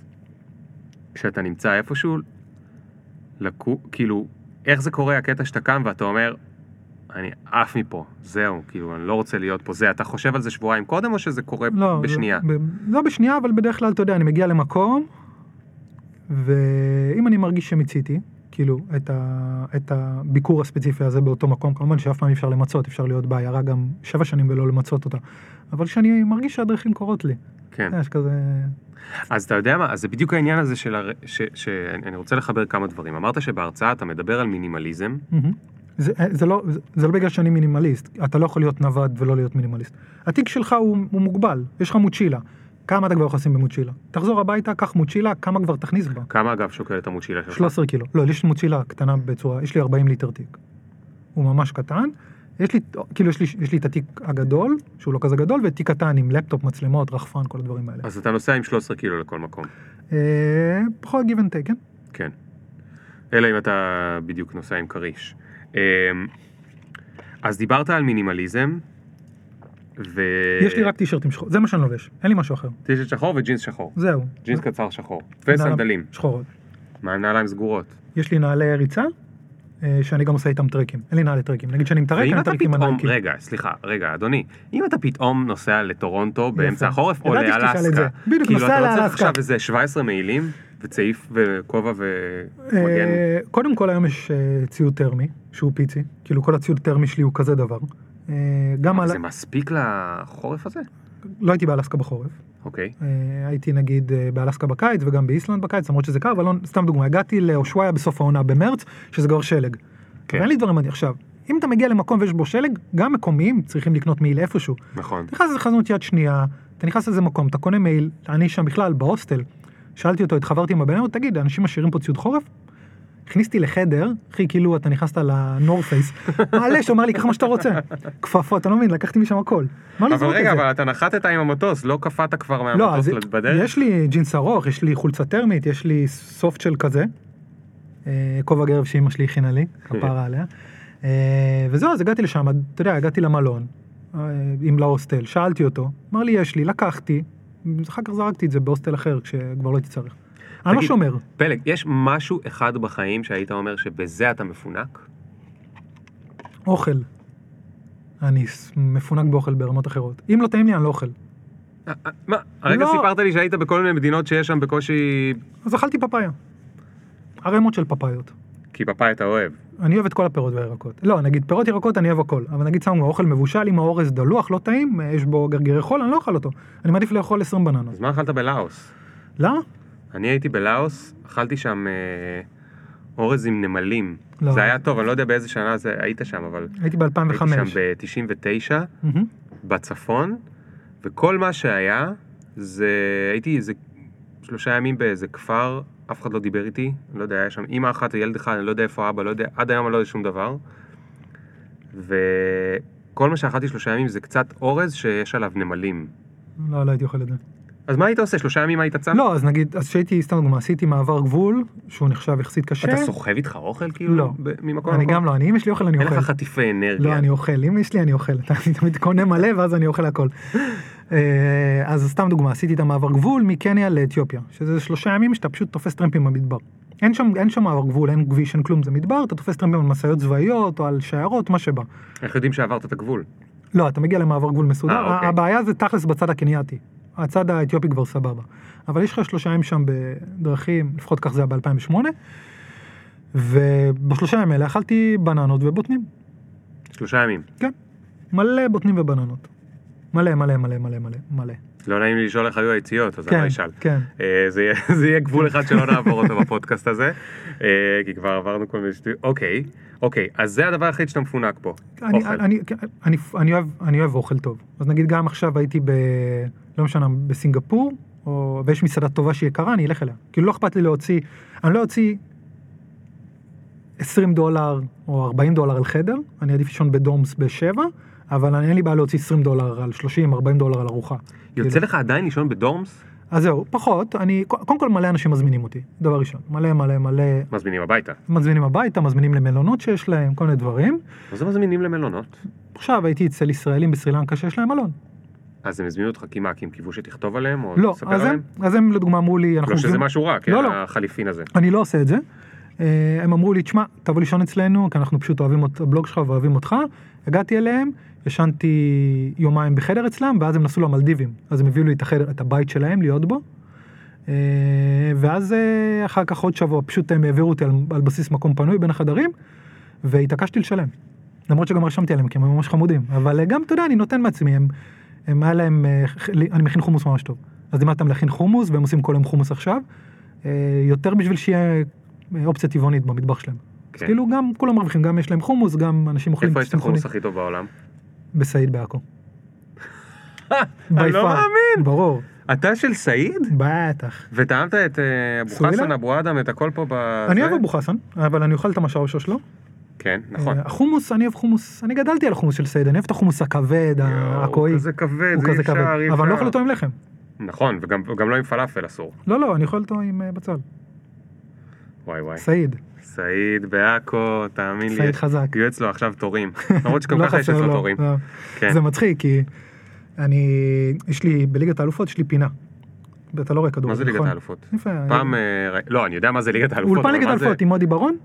כשאתה נמצא איפשהו, לקו... כאילו, איך זה קורה הקטע שאתה קם ואתה אומר, אני עף מפה, זהו, כאילו, אני לא רוצה להיות פה, זה, אתה חושב על זה שבועיים קודם או שזה קורה לא, בשנייה? ב- לא בשנייה, אבל בדרך כלל, אתה יודע, אני מגיע למקום, ואם אני מרגיש שמיציתי, כאילו, את, ה, את הביקור הספציפי הזה באותו מקום, כמובן שאף פעם אי אפשר למצות, אפשר להיות בעיירה גם שבע שנים ולא למצות אותה, אבל כשאני מרגיש שהדרכים קורות לי, כן. יש כזה... אז אתה יודע מה, אז זה בדיוק העניין הזה של, הר... ש... שאני רוצה לחבר כמה דברים. אמרת שבהרצאה אתה מדבר על מינימליזם, מהמם. זה, זה, לא, זה, זה לא בגלל שאני מינימליסט, אתה לא יכול להיות נווד ולא להיות מינימליסט. התיק שלך הוא, הוא מוגבל, יש לך מוצ'ילה. כמה אתה כבר יכול לשים במוצ'ילה? תחזור הביתה, קח מוצ'ילה, כמה כבר תכניס בה? כמה אגב שוקלת המוצ'ילה שלך? 13 קילו. לא, יש לי מוצ'ילה קטנה בצורה, יש לי 40 ליטר תיק. הוא ממש קטן. יש לי, כאילו יש לי, יש לי את התיק הגדול, שהוא לא כזה גדול, ותיק קטן עם לפטופ, מצלמות, רחפן, כל הדברים האלה. אז אתה נוסע עם 13 קילו לכל מקום. אה, פחות give and take, כן? כן. אלא אם אתה בדיוק נוסע עם כריש. אמ, אז דיברת על מינימליזם, ו... יש לי רק טישרטים שחור, זה מה שאני לובש, אין לי משהו אחר. טישרט שחור וג'ינס שחור. זהו. ג'ינס קצר שחור. וסנדלים. שחורות. מה נעליים סגורות? יש לי נעלי ריצה, אה, שאני גם עושה איתם טרקים. אין לי נעלי טרקים. נגיד שאני מתרק, ואם אני מתרק עם הנייקי. רגע, סליחה, רגע, אדוני, אם אתה פתאום נוסע לטורונטו באמצע. החורף, או לאלסקה. בדיוק, כאילו נוסע אתה לא צריך לאלסקה. עכשיו איזה 17 מעילים, וצעיף וכובע ומגן. אה, קודם כל היום יש אה, ציוד טרמי, שהוא פיצי. כאילו כל הציוד טרמי שלי הוא כזה דבר. אה, גם על... זה מספיק לחורף הזה? לא הייתי באלסקה בחורף. אוקיי. הייתי נגיד באלסקה בקיץ וגם באיסלנד בקיץ, למרות שזה קר, אבל לא, סתם דוגמא, הגעתי לאושוואיה בסוף העונה במרץ, שזה כבר שלג. כן. ואין לי דברים מדהים. עכשיו, אם אתה מגיע למקום ויש בו שלג, גם מקומיים צריכים לקנות מעיל איפשהו. נכון. אתה נכנס לחנות יד שנייה, אתה נכנס לאיזה מקום, אתה קונה מעיל, אני שם בכלל בהוסטל, שאלתי אותו, התחברתי עם הבן אדם, תגיד, אנשים משאירים פה ציוד חורף? הכניסתי לחדר, אחי, כאילו אתה נכנסת לנורפייס, מעלה, שאומר לי, קח מה שאתה רוצה. כפפות, אתה לא מבין, לקחתי משם הכל. מה אבל לזרוק את רגע, זה? אבל אתה נחתת עם המטוס, לא קפאת כבר לא, מהמטוס בדרך? יש לי ג'ינס ארוך, יש לי חולצה טרמית, יש לי סופט של כזה, אה, כובע גרב שאימא שלי הכינה לי, כפרה עליה. אה, וזהו, אז הגעתי לשם, אתה יודע, הגעתי למלון, אה, עם להוסטל, שאלתי אותו, אמר לי, יש לי, לקחתי, אחר כך זרקתי את זה בהוסטל אחר, כשכבר לא הייתי צריך. אני לא שומר. פלג, יש משהו אחד בחיים שהיית אומר שבזה אתה מפונק? אוכל. אני מפונק באוכל ברמות אחרות. אם לא טעים לי, אני לא אוכל. אה, אה, מה? הרגע לא. סיפרת לי שהיית בכל מיני מדינות שיש שם בקושי... אז אכלתי פפאיה. ערימות של פפאיות. כי פאפאי אתה אוהב. אני אוהב את כל הפירות והירקות. לא, נגיד פירות ירקות אני אוהב הכל, אבל נגיד שמו אוכל מבושל עם האורז דלוח, לא טעים, יש בו גרגירי חול, אני לא אוכל אותו. אני מעדיף לאכול 20 בננות. אז מה אכלת בלאוס? למה? אני הייתי בלאוס, אכלתי שם אה, אורז עם נמלים. לא. זה היה טוב, אני לא יודע באיזה שנה זה היית שם, אבל הייתי ב-2005. הייתי שם ב-99, מהמם. בצפון, וכל מה שהיה, זה... הייתי איזה שלושה ימים באיזה כפר, אף אחד לא דיבר איתי, לא יודע, היה שם אימא אחת וילד אחד, אני לא יודע איפה אבא, לא יודע, עד היום אני לא יודע שום דבר. וכל מה שאכלתי שלושה ימים זה קצת אורז שיש עליו נמלים. לא, לא הייתי אוכל את זה. אז מה היית עושה? שלושה ימים היית צם? לא, אז נגיד, אז כשהייתי, סתם דוגמא, עשיתי מעבר גבול, שהוא נחשב יחסית קשה. אתה סוחב איתך אוכל כאילו? לא. ממקום אני? גם לא, אני, אם יש לי אוכל אני אין אוכל. לך חטיפי אנרגיה. לא, אני אוכל, אם יש לי אני אוכל, אני תמיד קונה מלא ואז אני אוכל הכל. אה, אז סתם דוגמה, עשיתי את המעבר גבול מקניה לאתיופיה, שזה שלושה ימים שאתה פשוט תופס טרמפים במדבר. אין שם, אין שם מעבר גבול, אין כביש, אין כלום, זה מדבר, אתה תופס טרמפים על משאיות צבאיות או על שיירות, מה שבא. איך יודעים שעברת את הגבול? לא, אתה מגיע למעבר גבול מסודר, אה, אוקיי. הבעיה זה תכלס בצד הקנייתי, הצד האתיופי כבר סבבה. אבל יש לך שלושה ימים שם בדרכים, לפחות כך זה היה ב-2008, ובשלושה ימים האלה אכלתי בננות ובוטנים. שלושה ימים. כן, מלא בוטנים ובננות. מלא, מלא, מלא, מלא, מלא, מלא. לא נעים לי לשאול איך היו היציאות, אז אני כן, לא אשאל. כן. אה, זה יהיה- גבול אחד שלא נעבור אותו בפודקאסט הזה, אה, כי כבר עברנו כל מיני שטויות. אוקיי, אוקיי, אז זה הדבר היחיד שאתה מפונק פה. אני, אוכל. אני, אני, אני, אוהב, אני אוהב אוכל טוב. אז נגיד גם עכשיו הייתי ב... לא משנה, בסינגפור, או, ויש מסעדה טובה שהיא יקרה, אני אלך אליה. כאילו לא אכפת לי להוציא, אני לא אוציא 20 דולר או 40 דולר על חדר, אני עדיף לישון בדומס בשבע, אבל אני, אין לי בעיה להוציא 20 דולר על 30, 40 דולר על ארוחה. יוצא כאילו. לך עדיין לישון בדורמס? אז זהו, פחות, אני, קודם כל מלא אנשים מזמינים אותי, דבר ראשון. מלא מלא מלא, מזמינים הביתה. מזמינים הביתה, מזמינים למלונות שיש להם, כל מיני דברים. מה זה מזמינים למלונות? עכשיו הייתי אצל ישראלים בסרילנקה שיש להם מלון. אז הם הזמינו אותך כי מה, כי הם קיוו שתכתוב עליהם? או לא, תספר אז הם, עליהם? אז הם לדוגמה אמרו לי, אנחנו לא שזה משהו רע, כן? לא, לא. החליפין הזה. אני לא עושה את זה. אה, הם אמרו לי, תשמע, תבוא לישון אצלנו, כי אנחנו פשוט אוהבים את הבלוג שלך ואוהבים אותך. הגעתי אליהם, ישנתי יומיים בחדר אצלם, ואז הם נסעו למלדיבים. אז הם הביאו לי את החדר, את הבית שלהם, להיות בו. אה, ואז אה, אחר כך עוד שבוע, פשוט הם העבירו אותי על, על בסיס מקום פנוי בין החדרים, והתעקשתי לשלם. למרות שגם רשמתי עליהם, כי הם ממש חמודים. אבל גם, אתה יודע, אני נותן מעצמי, הם, הם היה להם, אני מכין חומוס ממש טוב. אז לימדתי אותם להכין חומוס, והם עושים כל יום חומוס עכשיו. יותר בשביל שיהיה אופציה טבעונית במטבח שלהם. אז כן. כאילו גם כולם מרוויחים, גם יש להם חומוס, גם אנשים אוכלים איפה יש את. החומוס הכי טוב בעולם? בסעיד בעכו. אני לא. מאמין. ברור, אתה של סעיד? בטח. וטעמת את אה, אבו? חסן, אבו אדם, את הכל פה ב... אני? אוהב אבו חסן, אבל אני אוכל את המשאושה שלו. כן, נכון. אה, החומוס, אני אוהב חומוס, אני גדלתי על החומוס של סעיד, אני אוהב את החומוס הכבד, הרקועי. הוא כזה כבד, זה אי אפשר, אבל אני לא. אוכל אותו עם לחם. נכון, וגם וגם לא עם פלאפל אסור. לא, לא, אני אוכל אותו עם אה, בצל. וואי וואי. סעיד. סעיד בעכו, תאמין לי. סעיד חזק. יהיו אצלו עכשיו תורים. למרות שגם לא ככה יש אצלו לו, תורים. לא. כן. זה מצחיק, כי אני, יש לי, בליגת האלופות יש לי פינה. ואתה לא רואה כדור. מה זה ליגת נכון? האלופות? פעם, אה, לא, אני יודע מה זה ליגת האלופות. אולפן ליגת האלופות עם מודי ברון,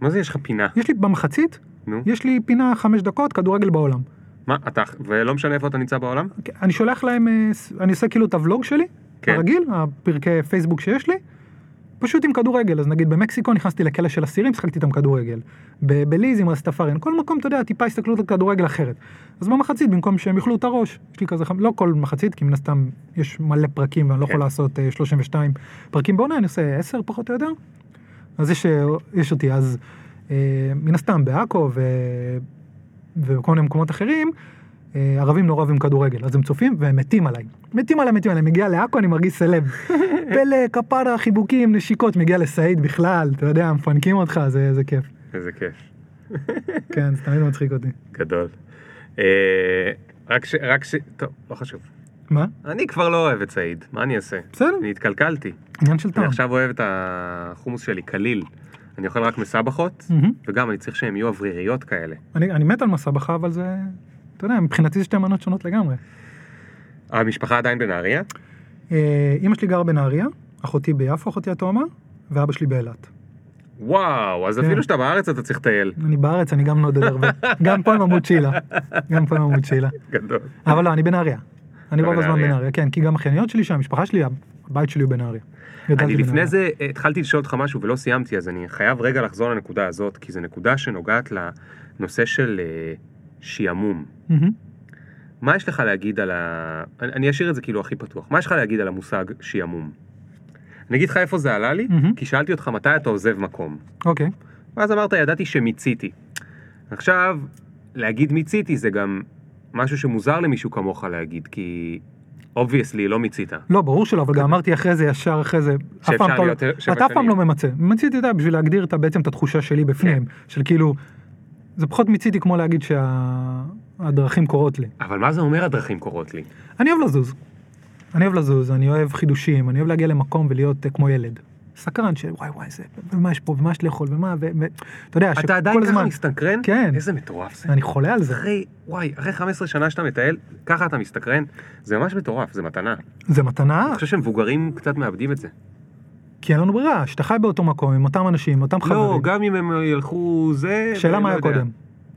מה זה יש לך פינה? יש לי במחצית. יש לי פינה חמש דקות כדורגל בעולם. מה, אתה, ולא משנה איפה אתה נמצא בעולם? אני שולח להם, אה, אני עושה כאילו את הוולוג שלי, כן. הרגיל, הפרקי פייסבוק שיש לי, פשוט עם כדורגל, אז נגיד במקסיקו נכנסתי לכלא של אסירים, שיחקתי איתם כדורגל. בליז עם רסטפאריאן, כל מקום, אתה יודע, טיפה הסתכלות על כדורגל אחרת. אז במחצית, במקום שהם יאכלו את הראש, יש לי כזה, חמ- לא כל מחצית, כי מן הסתם יש מלא פרקים ואני לא כן. יכול לעשות אה, 32 פרקים בעונה, אני עושה 10 פחות או יותר. אז יש, אה, יש אותי, אז אה, מן הסתם בעכו. וכל מיני מקומות אחרים, אה, ערבים נורא אוהבים כדורגל, אז הם צופים והם מתים עליי. מתים עליי, מתים עליי, מגיע לעכו, אני מרגיש סלב. פלא, כפרה, חיבוקים, נשיקות, מגיע לסעיד בכלל, אתה יודע, מפנקים אותך, זה, זה כיף. איזה כיף. כן, זה תמיד מצחיק אותי. גדול. אה, רק ש... רק ש... טוב, לא חשוב. מה? אני כבר לא אוהב את סעיד, מה אני אעשה? בסדר, אני התקלקלתי. עניין של טעם. אני עכשיו אוהב את החומוס שלי קליל. אני אוכל רק מסבחות. וגם אני צריך שהם יהיו אווריריות כאלה. אני, אני מת על מסבכה, אבל זה, אתה יודע, מבחינתי זה שתי מנות שונות לגמרי. המשפחה עדיין בנהריה? אה, אימא שלי גרה בנהריה, אחותי ביפו, אחותי התאומה, ואבא שלי באילת. וואו, אז כן. אפילו שאתה בארץ אתה צריך לטייל. אני בארץ, אני גם נודד הרבה. גם פה עם עמוד שילה. גם פה עם עמוד שילה. גדול. אבל לא, אני בנהריה. אני רוב הזמן בנהריה. כן, כי גם אחייניות שלי שם, המשפחה שלי, הבית שלי הוא בנהריה. אני לפני. זה אה, התחלתי לשאול אותך משהו ולא סיימתי, אז אני חייב רגע לחזור לנקודה הזאת, כי זו נקודה שנוגעת לנושא של אה, שעמום. מהמם. מה יש לך להגיד על ה... אני אני אשאיר את זה כאילו הכי פתוח. מה יש לך להגיד על המושג שעמום? אני אגיד לך איפה זה עלה לי, מהמם. כי שאלתי אותך מתי אתה עוזב מקום. אוקיי. ואז אמרת, ידעתי שמיציתי. עכשיו, להגיד מיציתי זה גם משהו שמוזר למישהו כמוך להגיד, כי obviously לא מיצית. לא, ברור שלא, אבל גם אמרתי אחרי זה, ישר אחרי זה, אף פעם אתה לא- אתה אף פעם. לא ממצה. מיציתי, אתה יודע, בשביל להגדיר את- בעצם את התחושה שלי בפנים, כן. של כאילו, זה פחות מיציתי כמו להגיד שהדרכים קורות לי. אבל מה זה אומר הדרכים קורות לי? אני אוהב לזוז. אני אוהב לזוז, אני אוהב חידושים, אני אוהב להגיע למקום ולהיות אה, כמו ילד. סקרן של וואי וואי זה, ומה יש פה, ומה יש לאכול, ומה, ו... אתה יודע, אתה עדיין ככה הזמן, מסתקרן? כן. איזה מטורף זה. אני חולה על זה. אחרי, וואי, אחרי 15 שנה שאתה מטייל, ככה אתה מסתקרן, זה ממש מטורף, זה מתנה. זה מתנה, אני חושב שמבוגרים קצת מאבדים את זה. כי אין לנו ברירה, שאתה חי באותו מקום, עם אותם אנשים, עם אותם לא, חברים. גם אם הם ילכו זה... שאלה לא מה היה. קודם.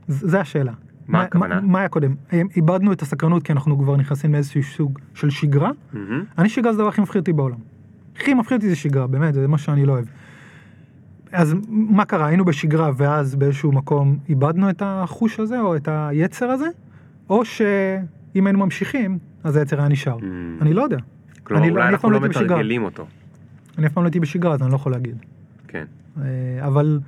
זה השאלה. מה הכוונה? מה היה קודם? איבדנו את הסקרנות כי אנחנו כבר נכנסים לאיזשהו סוג של שגרה. מהמם. אני שגרה זה הדבר הכי מפחיד אותי בעולם. הכי מפחיד אותי זה שגרה, באמת, זה מה שאני לא אוהב. אז מה קרה? היינו בשגרה ואז באיזשהו מקום איבדנו את החוש הזה או את היצר הזה? או שאם היינו ממשיכים, אז היצר היה נשאר. Mm. אני לא יודע. כלומר, אני לא- אולי אני אנחנו לא לא. מתרגלים אותו. אני אף פעם לא הייתי בשגרה, אז אני לא יכול להגיד. כן. אה, אבל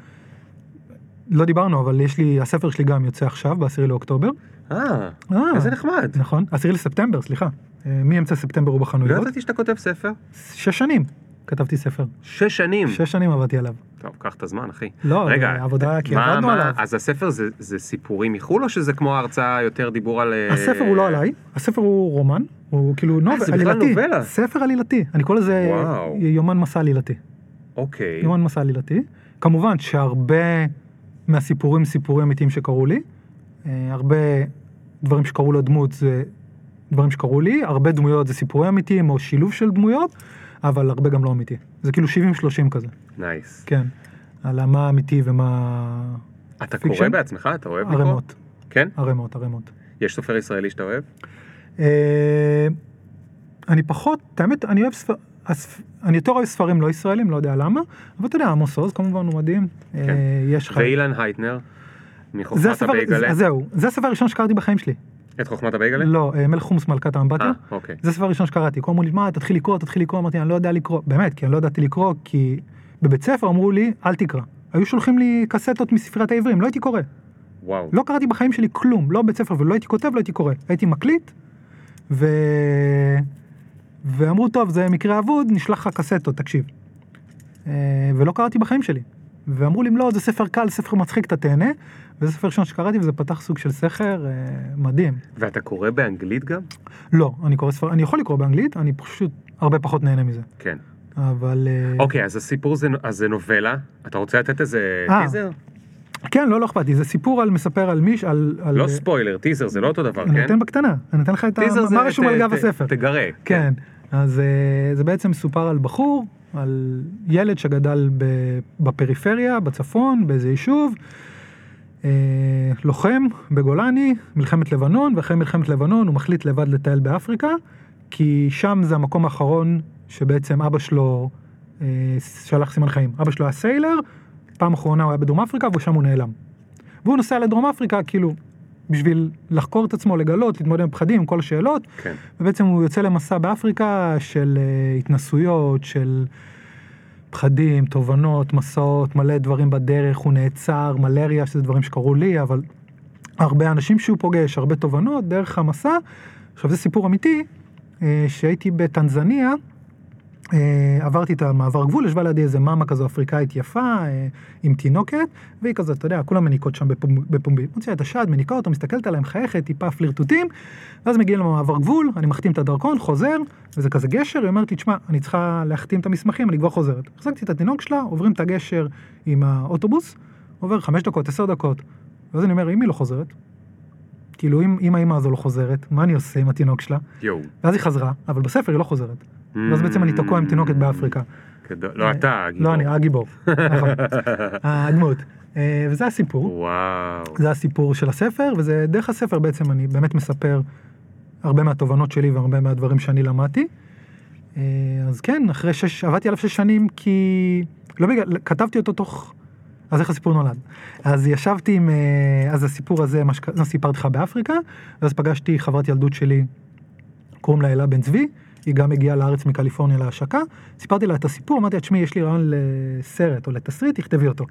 לא דיברנו, אבל יש לי, הספר שלי גם יוצא עכשיו, ב-10 לאוקטובר. אה, אה, איזה נחמד. נכון, 10 לספטמבר, סליחה. אה, מאמצע ספטמבר הוא לא בחנויות. ידעתי שאתה כותב ספר. שש שנים כתבתי ספר. שש שנים. שש שנים עבדתי עליו. טוב, קח את הזמן, אחי. לא, רגע, עבודה, כי מה- עבדנו מה- עליו. אז הספר זה- זה סיפורים מחו"ל, או שזה כמו ההרצאה יותר דיבור על... אה, הספר הוא לא עליי, הספר הוא רומן, הוא כאילו novel, זה בכלל עלילתי. ספר עלילתי, אני קורא לזה. יומן מסע עלילתי. אוקיי. יומן מסע עלילתי. כמובן שהרבה מהסיפורים סיפורים אמיתיים שקרו לי. אה, הרבה דברים שקרו לדמות זה דברים שקרו לי, הרבה דמויות זה סיפורים אמיתיים או שילוב של דמויות, אבל הרבה גם לא אמיתי. זה כאילו 70-30 כזה, nice. כן. על מה אמיתי ומה... אתה fiction? קורא בעצמך? אתה אוהב לקרוא? ערימות, כן? ערימות, ערימות. יש סופר ישראלי שאתה אוהב? אה, אני פחות, האמת, אני אוהב ספר... הספ... אני יותר אוהב ספרים לא ישראלים, לא יודע למה, אבל אתה יודע, עמוס עוז כמובן הוא מדהים. כן. אה, יש לך... ואילן הייטנר? זה מחוכמת הספר, הבייגלה? אז זהו, זה הספר הראשון שקראתי בחיים שלי. את חוכמת הבייגלה? לא, אה, מלך חומוס מלכת האמבטיה. אה, אוקיי. זה הספר הראשון שקראתי. כולם אמרו לי, מה, תתחיל לקרוא, תתחיל לקרוא, אמרתי, אני לא יודע לקרוא. באמת, כי אני לא ידעתי לקרוא, כי בבית ספר אמרו לי, אל תקרא. היו שולחים לי קסטות מספריית העברים, לא הייתי קורא. וואו. לא קראתי בחיים שלי כלום, לא בבית ספר ולא הייתי כותב, לא הייתי קורא. הייתי מקליט, ו... ואמרו, טוב, זה מקרה אבוד, נשלח לך קסטות, תקשיב. אה, ולא קראתי בחיים שלי. ואמרו לי, לא, זה ספר קל, ספר מצחיק, אתה תהנה. וזה ספר ראשון שקראתי, וזה פתח סוג של סכר אה, מדהים. ואתה קורא באנגלית גם? לא, אני קורא ספר, אני יכול לקרוא באנגלית, אני פשוט הרבה פחות נהנה מזה. כן. אבל... אה, אוקיי, אז הסיפור זה, אז זה נובלה. אתה רוצה לתת איזה אה, טיזר? כן, לא, לא אכפת לי, זה סיפור על מספר על מיש, על... על לא ספוילר, טיזר זה לא אותו דבר, אני כן? נותן בקטנה, אני נותן לך את ה... מה רשום על גב הספר. תגרה. כן, אז אה, זה בעצם מסופר על בחור, על ילד שגדל בפריפריה, בצפון, באיזה יישוב, אה, לוחם בגולני, מלחמת לבנון, ואחרי מלחמת לבנון הוא מחליט לבד לטייל באפריקה, כי שם זה המקום האחרון שבעצם אבא שלו אה, שלח סימן חיים. אבא שלו היה סיילר, פעם אחרונה הוא היה בדרום אפריקה ושם הוא נעלם. והוא נוסע לדרום אפריקה כאילו בשביל לחקור את עצמו, לגלות, להתמודד עם פחדים, עם כל השאלות, כן. ובעצם הוא יוצא למסע באפריקה של uh, התנסויות, של פחדים, תובנות, מסעות, מלא דברים בדרך, הוא נעצר, מלריה, שזה דברים שקרו לי, אבל הרבה אנשים שהוא פוגש, הרבה תובנות דרך המסע. עכשיו זה סיפור אמיתי, uh, שהייתי בטנזניה, עברתי את המעבר גבול, ישבה לידי איזה מאמה כזו אפריקאית יפה, uh, עם תינוקת, והיא כזאת, אתה יודע, כולם מניקות שם בפומ- בפומבי. מוציאה את השד, מניקה אותו, מסתכלת עליהם, מחייכת, טיפה פלירטוטים, ואז מגיעים למעבר גבול, אני מחתים את הדרכון, חוזר, וזה כזה גשר, היא אומרת לי, תשמע, אני צריכה להחתים את המסמכים, אני כבר חוזרת. החזקתי את התינוק שלה, עוברים את הגשר עם האוטובוס, עובר חמש דקות, עשר דקות, ואז אני אומר, אם היא לא חוזרת, כאילו, אם, אם האמא הזו לא חוזרת, מה אני עושה עם התינוק שלה? יואו. ואז היא חזרה, אבל בספר היא לא חוזרת. ואז בעצם אני תקוע עם תינוקת באפריקה. לא אתה, הגיבור. לא, אני הגיבור, נכון, הדמות. אה, וזה הסיפור. וואו. זה הסיפור של הספר, וזה דרך הספר בעצם אני באמת מספר הרבה מהתובנות שלי והרבה מהדברים שאני למדתי. אה, אז כן, אחרי שש, עבדתי עליו שש שנים כי... לא בגלל, כתבתי אותו תוך... אז איך הסיפור נולד? אז ישבתי עם... אה, אז הסיפור הזה, מה שסיפרתי לך באפריקה, ואז פגשתי חברת ילדות שלי, קוראים לה אלה בן צבי, היא גם הגיעה לארץ מקליפורניה להשקה, סיפרתי לה את הסיפור, אמרתי לה, תשמעי, יש לי רעיון לסרט או לתסריט, תכתבי אותו.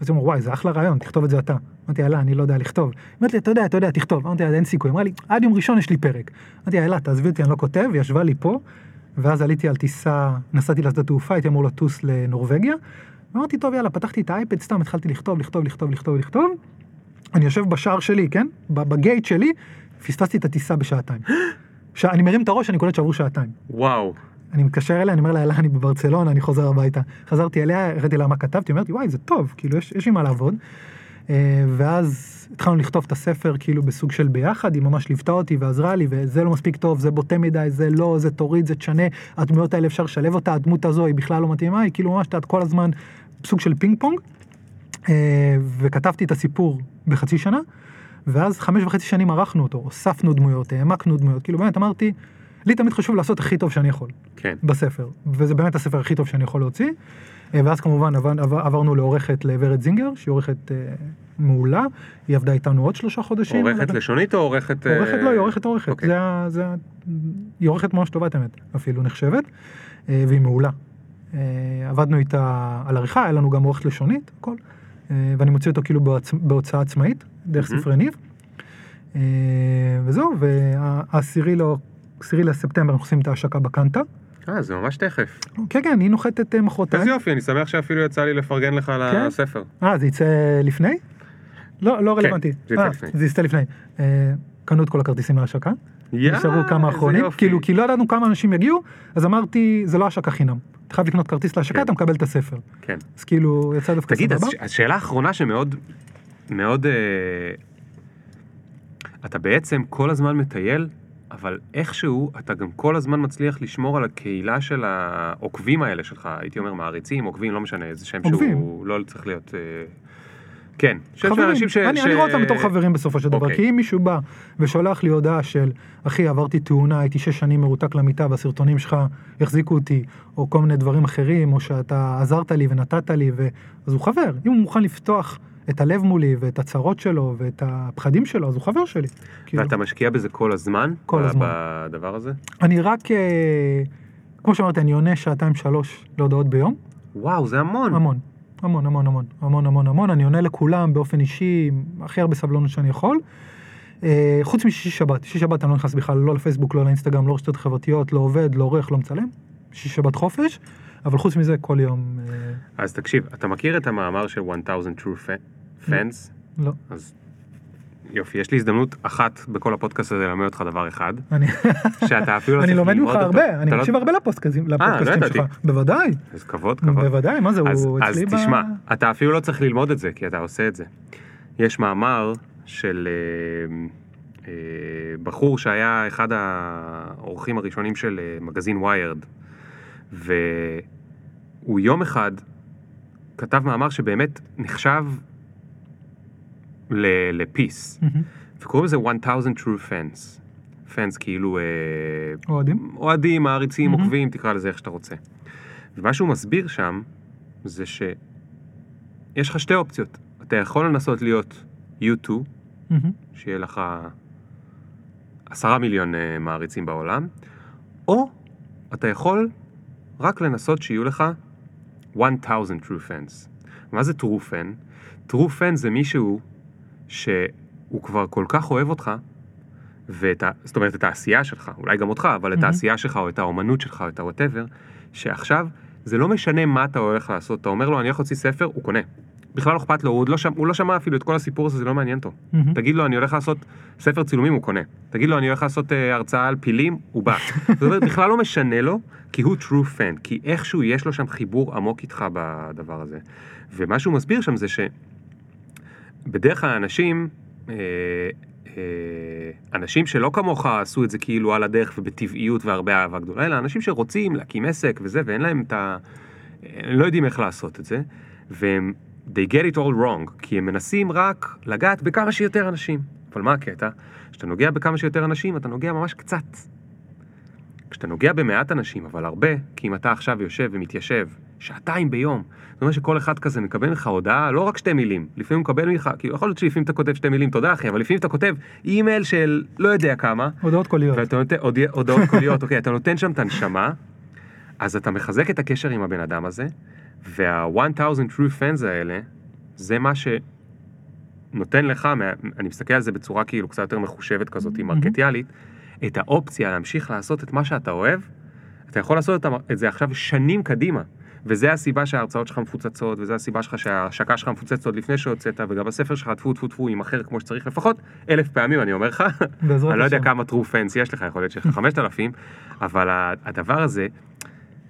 אז היא אמרה, וואי, זה אחלה רעיון, תכתוב את זה אתה. אמרתי, יאללה, אני לא יודע לכתוב. אמרתי אתה יודע, אתה יודע, תכתוב. אמרתי אין סיכוי. אמרה לי, עד יום ראשון יש לי פרק. אמרתי לה, יאללה, תעזבי אותי, אני לא כותב, היא ישבה לי פה, ואז עליתי על טיסה, נסעתי לשדה תעופה, הייתי אמור לטוס לנורבגיה. אמרתי, טוב, יאללה, פתחתי את האייפד, סתם התחלתי לכתוב, לכתוב, לכתוב, לכתוב, לכתוב. אני יושב בשער שלי, כן? בגייט שלי, פספסתי את הטיסה בשעתיים. ש... אני מרים את הראש, אני קולט שעברו שעתיים. וואו. אני מתקשר אליה, אני אומר לה, יאללה, אני בברצלונה, אני חוזר הביתה. חזרתי אליה, הראיתי לה מה כתבתי, אמרתי, וואי, זה טוב, כאילו, יש, יש לי מה לעבוד. אה, ואז התחלנו לכתוב את הספר, כאילו, בסוג של ביחד, היא ממש ליוותה אותי ועזרה לי, וזה לא מספיק טוב, זה בוטה מדי, זה לא, זה תוריד, זה תשנה, הדמויות האלה אפשר לשלב אותה, הדמות הזו היא בכלל לא מתאימה, היא כאילו ממש, את כל הזמן סוג של פינג פונג. אה, וכתבתי את הסיפור בחצי שנה, ואז חמש וחצי שנים ערכנו אותו, הוספנו דמויות, העמקנו דמויות, כאילו באמת אמרתי, לי תמיד חשוב לעשות הכי טוב שאני יכול. כן. בספר, וזה באמת הספר הכי טוב שאני יכול להוציא. אה, ואז כמובן עבר, עבר, עברנו לעורכת לוורד זינגר, שהיא עורכת אה, מעולה, היא עבדה איתנו עוד שלושה חודשים. עורכת לשונית או עורכת... עורכת לא, היא עורכת עורכת, אוקיי. זה, זה, היא עורכת ממש טובה את האמת, אפילו נחשבת, אה, והיא מעולה. אה, עבדנו איתה על עריכה, היה לנו גם עורכת לשונית, הכל, אה, ואני מוציא אותו כאילו בהוצ... בהוצאה עצמאית, דרך מהמם. ספרי ניב. אה, וזהו, והעשירי לא, עשירי לספטמבר אנחנו עושים את ההשקה בקנטה. אה, זה ממש תכף. כן, כן, היא נוחתת אה, מחרתיים. איזה יופי, אני שמח שאפילו יצא לי לפרגן לך על כן? הספר. אה, זה יצא לפני? לא, לא כן, רלוונטי. זה יצא אה, לפני. זה יצא לפני. אה, קנו את כל הכרטיסים להשקה. נשארו כמה אחרונים. כאילו, כי לא ידענו כמה אנשים יגיעו, אז אמרתי, זה לא השקה חינם. אתה חייב לקנות כרטיס להשקה, כן. אתה מקבל את הספר. כן. אז כאילו, יצא דווקא תגיד, סבבה. ש- השאלה האחרונה שמאוד, מאוד, אה, אתה בעצם כל הזמן מטייל, אבל איכשהו אתה גם כל הזמן מצליח לשמור על הקהילה של העוקבים האלה שלך, הייתי אומר מעריצים, עוקבים, לא משנה, איזה שם עוקבים. שהוא לא צריך להיות... אה, כן, שיש חברים, אנשים ש... אני, ש... אני רואה אותם בתור חברים בסופו של דבר, אוקיי. כי אם מישהו בא ושולח לי הודעה של, אחי, עברתי תאונה, הייתי שש שנים מרותק למיטה והסרטונים שלך יחזיקו אותי, או כל מיני דברים אחרים, או שאתה עזרת לי ונתת לי, ו... אז הוא חבר. אם הוא מוכן לפתוח את הלב מולי, ואת הצרות שלו, ואת הפחדים שלו, אז הוא חבר שלי. כאילו, ואתה משקיע בזה כל הזמן? כל הזמן. בדבר הזה? אני רק, אה, כמו שאמרתי, אני עונה שעתיים שלוש להודעות ביום, וואו, זה המון. המון. המון, המון, המון, המון, המון, המון, אני עונה לכולם באופן אישי, הכי הרבה סבלנות שאני יכול. אה, חוץ משישי שבת, שישי שבת אני לא נכנס בכלל לא לפייסבוק, לא לאינסטגרם, לא רשתות חברתיות, לא עובד, לא עורך, לא מצלם. שישי שבת חופש, אבל חוץ מזה כל יום, אה, אז תקשיב, אתה מכיר את המאמר של 1000 True Fa- Fans? לא. אז יופי, יש לי הזדמנות אחת בכל הפודקאסט הזה ללמד אותך דבר אחד, אני, שאתה אפילו לא אני צריך לומד ממך ללמוד אותו. הרבה, אני לא- מקשיב הרבה לפודקאסטים לא לפודקאסטים. שלך. בוודאי, אז כבוד, כבוד. בוודאי, מה זה, אז, הוא אז אצלי ב... תשמע, אתה אפילו לא צריך ללמוד את זה, כי אתה עושה את זה. יש מאמר של אה, אה, בחור שהיה אחד האורחים הראשונים של אה, מגזין ויירד, והוא יום אחד כתב מאמר שבאמת נחשב לפיס. וקוראים לזה 1000 True Fans. פאנס כאילו... אה, אוהדים? אוהדים, מעריצים, מהמם. עוקבים, תקרא לזה איך שאתה רוצה. ומה שהוא מסביר שם, זה שיש לך שתי אופציות. אתה יכול לנסות להיות U2, מהמם. שיהיה לך עשרה מיליון אה, מעריצים בעולם, או אתה יכול רק לנסות שיהיו לך 1000 true fans. מה זה true fan? true fan זה מישהו שהוא כבר כל כך אוהב אותך, ואת ה... זאת אומרת, את העשייה שלך, אולי גם אותך, אבל את. העשייה שלך, או את האומנות שלך, או את ה-whatever, שעכשיו זה לא משנה מה אתה הולך לעשות, אתה אומר לו, אני הולך להוציא ספר, הוא קונה. בכלל לא אכפת לו, הוא, לא, שמע, הוא לא שמע אפילו את כל הסיפור הזה, זה לא מעניין אותו. מהמם. תגיד לו, אני הולך לעשות ספר צילומים, הוא קונה. תגיד לו, אני הולך לעשות אה, הרצאה על פילים, הוא בא. זאת אומרת, בכלל לא משנה לו, כי הוא true fan, כי איכשהו יש לו שם חיבור עמוק איתך בדבר הזה. ומה שהוא מסביר שם זה שבדרך כלל אנשים, אה, אה, אנשים שלא כמוך עשו את זה כאילו על הדרך ובטבעיות והרבה אהבה גדולה, אלא אנשים שרוצים להקים עסק וזה, ואין להם את ה... הם לא יודעים איך לעשות את זה, והם... they get it all wrong, כי הם מנסים רק לגעת בכמה שיותר אנשים. אבל מה הקטע? כשאתה נוגע בכמה שיותר אנשים, אתה נוגע ממש קצת. כשאתה נוגע במעט אנשים, אבל הרבה, כי אם אתה עכשיו יושב ומתיישב שעתיים ביום. זאת אומרת שכל אחד כזה מקבל ממך הודעה, לא רק שתי מילים, לפעמים הוא מקבל ממך, כאילו יכול להיות שלפעמים אתה כותב שתי מילים, תודה אחי, אבל לפעמים אתה כותב אימייל של לא יודע כמה, הודעות קוליות. ואתה נותן, הוד- הודעות קוליות, אוקיי, אתה נותן שם את הנשמה, אז אתה מחזק את הקשר עם הבן אדם הזה, וה-1000 true fans האלה, זה מה שנותן לך, אני מסתכל על זה בצורה כאילו קצת יותר מחושבת כזאת, מרקטיאלית, את האופציה להמשיך לעשות את מה שאתה אוהב, אתה יכול לעשות את זה עכשיו שנים קדימה. וזה הסיבה שההרצאות שלך מפוצצות, וזה הסיבה שלך שההשקה שלך מפוצצת עוד לפני שהוצאת, וגם הספר שלך טפו טפו טפו יימכר כמו שצריך לפחות אלף פעמים, אני אומר לך. אני לא יודע. כמה true fans יש לך, יכול להיות שיש לך 5,000, אבל הדבר הזה,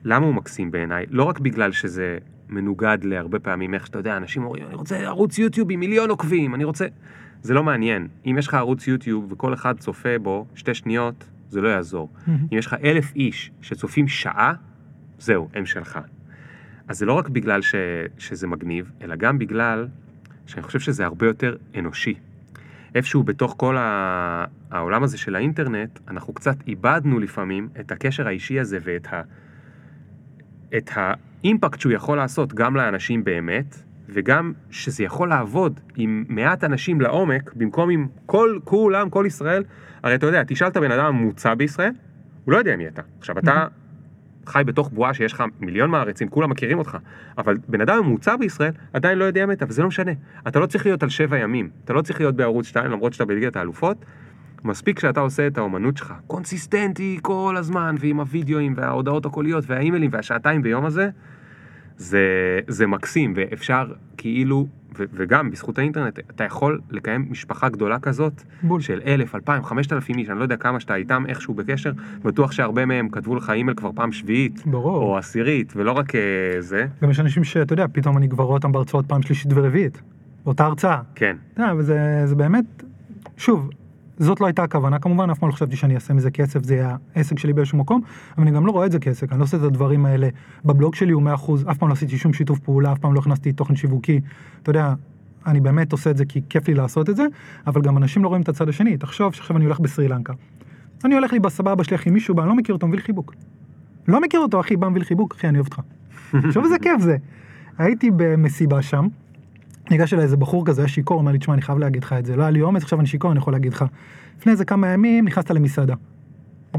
למה הוא מקסים בעיניי? לא רק בגלל שזה מנוגד להרבה פעמים איך שאתה יודע, אנשים אומרים, אני רוצה ערוץ יוטיוב עם מיליון עוקבים, אני רוצה... זה לא מעניין. אם יש לך ערוץ יוטיוב וכל אחד צופה בו שתי שניות, זה לא יעזור. אם יש לך אלף איש שצופים שעה, זהו, הם שלך. אז זה לא רק בגלל ש, שזה מגניב, אלא גם בגלל שאני חושב שזה הרבה יותר אנושי. איפשהו בתוך כל ה... העולם הזה של האינטרנט, אנחנו קצת איבדנו לפעמים את הקשר האישי הזה ואת ה... את האימפקט שהוא יכול לעשות גם לאנשים באמת, וגם שזה יכול לעבוד עם מעט אנשים לעומק, במקום עם כל, כולם, כל ישראל. הרי אתה יודע, תשאל את הבן אדם הממוצע בישראל, הוא לא יודע מי אתה. עכשיו, אתה חי בתוך בועה שיש לך מיליון מעריצים, כולם מכירים אותך, אבל בן אדם ממוצע בישראל עדיין לא יודע מי אתה, וזה לא משנה. אתה לא צריך להיות על שבע ימים, אתה לא צריך להיות בערוץ 2 למרות שאתה בליגת האלופות. מספיק שאתה עושה את האומנות שלך קונסיסטנטי כל הזמן, ועם הוידאוים וההודעות הקוליות והאימיילים והשעתיים ביום הזה, זה, זה מקסים, ואפשר כאילו, ו, וגם בזכות האינטרנט, אתה יכול לקיים משפחה גדולה כזאת, בול. של אלף, אלפיים, חמשת אלפים איש, אני לא יודע כמה שאתה איתם איכשהו בקשר, בטוח שהרבה מהם כתבו לך אימייל כבר פעם שביעית, ברור. או עשירית, ולא רק אה, זה, גם יש אנשים שאתה יודע, פתאום אני כבר רואה אותם בהרצאות פעם שלישית ורביעית. באותה הרצאה. כן, אתה יודע, וזה זה באמת, שוב, זאת לא הייתה הכוונה כמובן, אף פעם לא חשבתי שאני אעשה מזה כסף, זה העסק שלי באיזשהו מקום, אבל אני גם לא רואה את זה כעסק, אני לא עושה את הדברים האלה. בבלוג שלי הוא 100%, אף פעם לא עשיתי שום שיתוף פעולה, אף פעם לא הכנסתי תוכן שיווקי. אתה יודע, אני באמת עושה את זה כי כיף לי לעשות את זה, אבל גם אנשים לא רואים את הצד השני. תחשוב שעכשיו אני הולך בסרי לנקה. אני הולך לי בסבבה שלי, אחי, מישהו בא, אני לא מכיר אותו, מביא לי חיבוק. לא מכיר אותו, אחי, בא מביא לי חיבוק, אחי, אני אוהב אותך. עכשיו איזה כיף זה. הייתי במסיבה שם, ניגש אליי איזה בחור כזה, היה שיכור, אומר לי, תשמע, אני חייב להגיד לך את זה, לא היה לי אומץ, עכשיו אני שיכור, אני יכול להגיד לך. לפני איזה כמה ימים נכנסת למסעדה.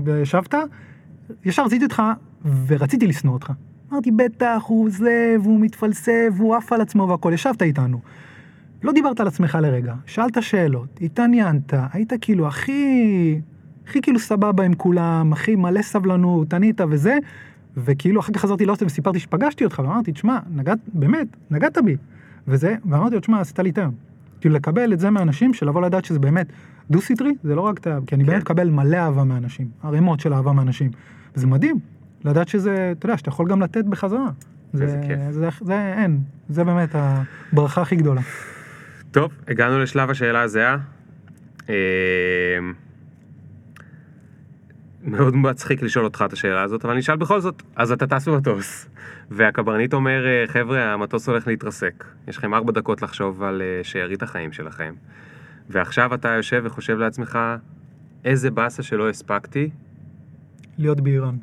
וישבת, ישר רציתי אותך, ורציתי לשנוא אותך. אמרתי, בטח, הוא זה, והוא מתפלסף, והוא עף על עצמו והכל, ישבת איתנו. לא דיברת על עצמך לרגע, שאלת שאלות, התעניינת, היית כאילו הכי, הכי כאילו סבבה עם כולם, הכי מלא סבלנות, ענית וזה, וכאילו אחר כך חזרתי לאוסטר וסיפרתי שפגשתי אותך, ואמרתי, תשמע, נגעת, באמת, נגעת בי. וזה, ואמרתי לו, תשמע, עשית לי היום. כאילו לקבל את זה מאנשים, של לבוא לדעת שזה באמת דו-סטרי, זה לא רק ה... כי אני כן. באמת מקבל מלא אהבה מאנשים, ערימות של אהבה מאנשים. וזה מדהים, לדעת שזה, אתה יודע, שאתה יכול גם לתת בחזרה. איזה זה, כיף. זה, זה אין, זה באמת הברכה הכי גדולה. טוב, הגענו לשלב השאלה הזהה. מאוד מצחיק לשאול אותך את השאלה הזאת, אבל אני אשאל בכל זאת, אז אתה טס במטוס, והקברניט אומר, אה, חבר'ה, המטוס הולך להתרסק, יש לכם ארבע דקות לחשוב על אה, שארית החיים שלכם, ועכשיו אתה יושב וחושב לעצמך, איזה באסה שלא הספקתי, להיות באיראן.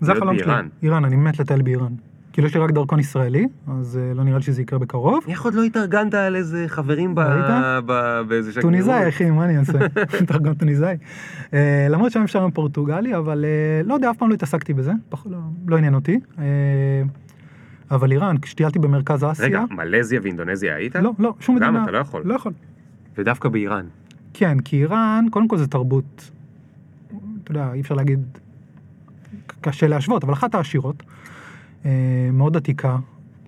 זה החלום שלי. איראן, אני מת לטייל באיראן. כאילו יש לי רק דרכון ישראלי, אז אה, לא נראה לי שזה יקרה בקרוב. איך עוד לא התארגנת על איזה חברים. באיזה שגרירות? טוניסאי, אחי, מה אני אעשה? דרכון טוניסאי. אה, למרות שם אפשר עם פורטוגלי, אבל אה, לא יודע, אף פעם לא התעסקתי בזה, לא- לא עניין אותי. אבל איראן, כשטיילתי במרכז אסיה... רגע, מלזיה ואינדונזיה היית? לא, לא, שום מדינה. אתה לא יכול. לא יכול. ודווקא באיראן. כן, כי איראן, קודם כל זה תרבות, אתה יודע, אי אפשר להגיד, קשה להשוות, אבל אחת העשירות, מאוד עתיקה,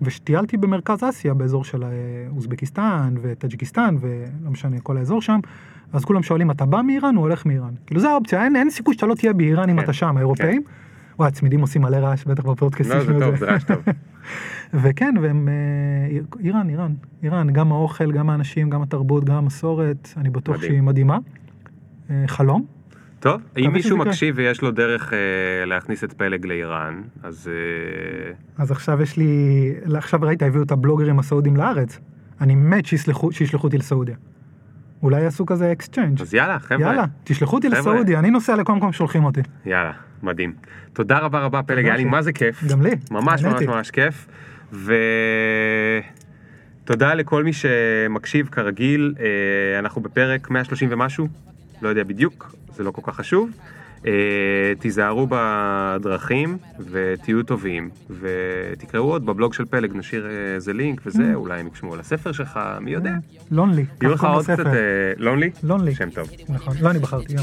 ושטיילתי במרכז אסיה, באזור של אה, אוזבקיסטן וטאג'יקיסטן, ולא משנה, כל האזור שם, אז כולם שואלים, אתה בא מאיראן או הולך מאיראן? כאילו, זה האופציה, אין, אין סיכוי שאתה לא תהיה באיראן אם כן, אתה שם, האירופאים. וואי, הצמידים עושים מלא רעש, בטח בפודקאסט. לא, זה טוב, זה רעש טוב. וכן, והם... אה, איראן, איראן, איראן, גם האוכל, גם האנשים, גם התרבות, גם המסורת, אני בטוח מדהים. שהיא מדהימה. אה, חלום. טוב, אם מישהו. מקשיב ויש לו דרך אה, להכניס את פלג לאיראן, אז אה, אז עכשיו יש לי... עכשיו ראית, הביאו את הבלוגרים הסעודים לארץ. אני מת שישלחו, שישלחו אותי לסעודיה. אולי יעשו כזה exchange. אז יאללה, חבר'ה. יאללה, תשלחו אותי. לסעודיה, אני נוסע לכל מקום ששולחים אותי. יאללה. מדהים. תודה רבה רבה פלג, תודה היה לי מה זה כיף. גם לי, ממש ממש. ממש כיף. ותודה לכל מי שמקשיב כרגיל, אה, אנחנו בפרק 130 ומשהו, לא יודע בדיוק, זה לא כל כך חשוב. אה, תיזהרו בדרכים ותהיו טובים ותקראו עוד בבלוג של פלג נשאיר אה, איזה לינק וזה אולי הם יקשמו על הספר שלך מי יודע. לונלי. יהיו לך עוד קצת לונלי? לונלי. שם טוב. נכון, לא אני בחרתי.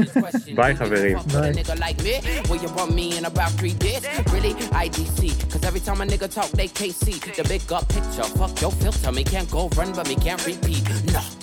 ביי, חברים. For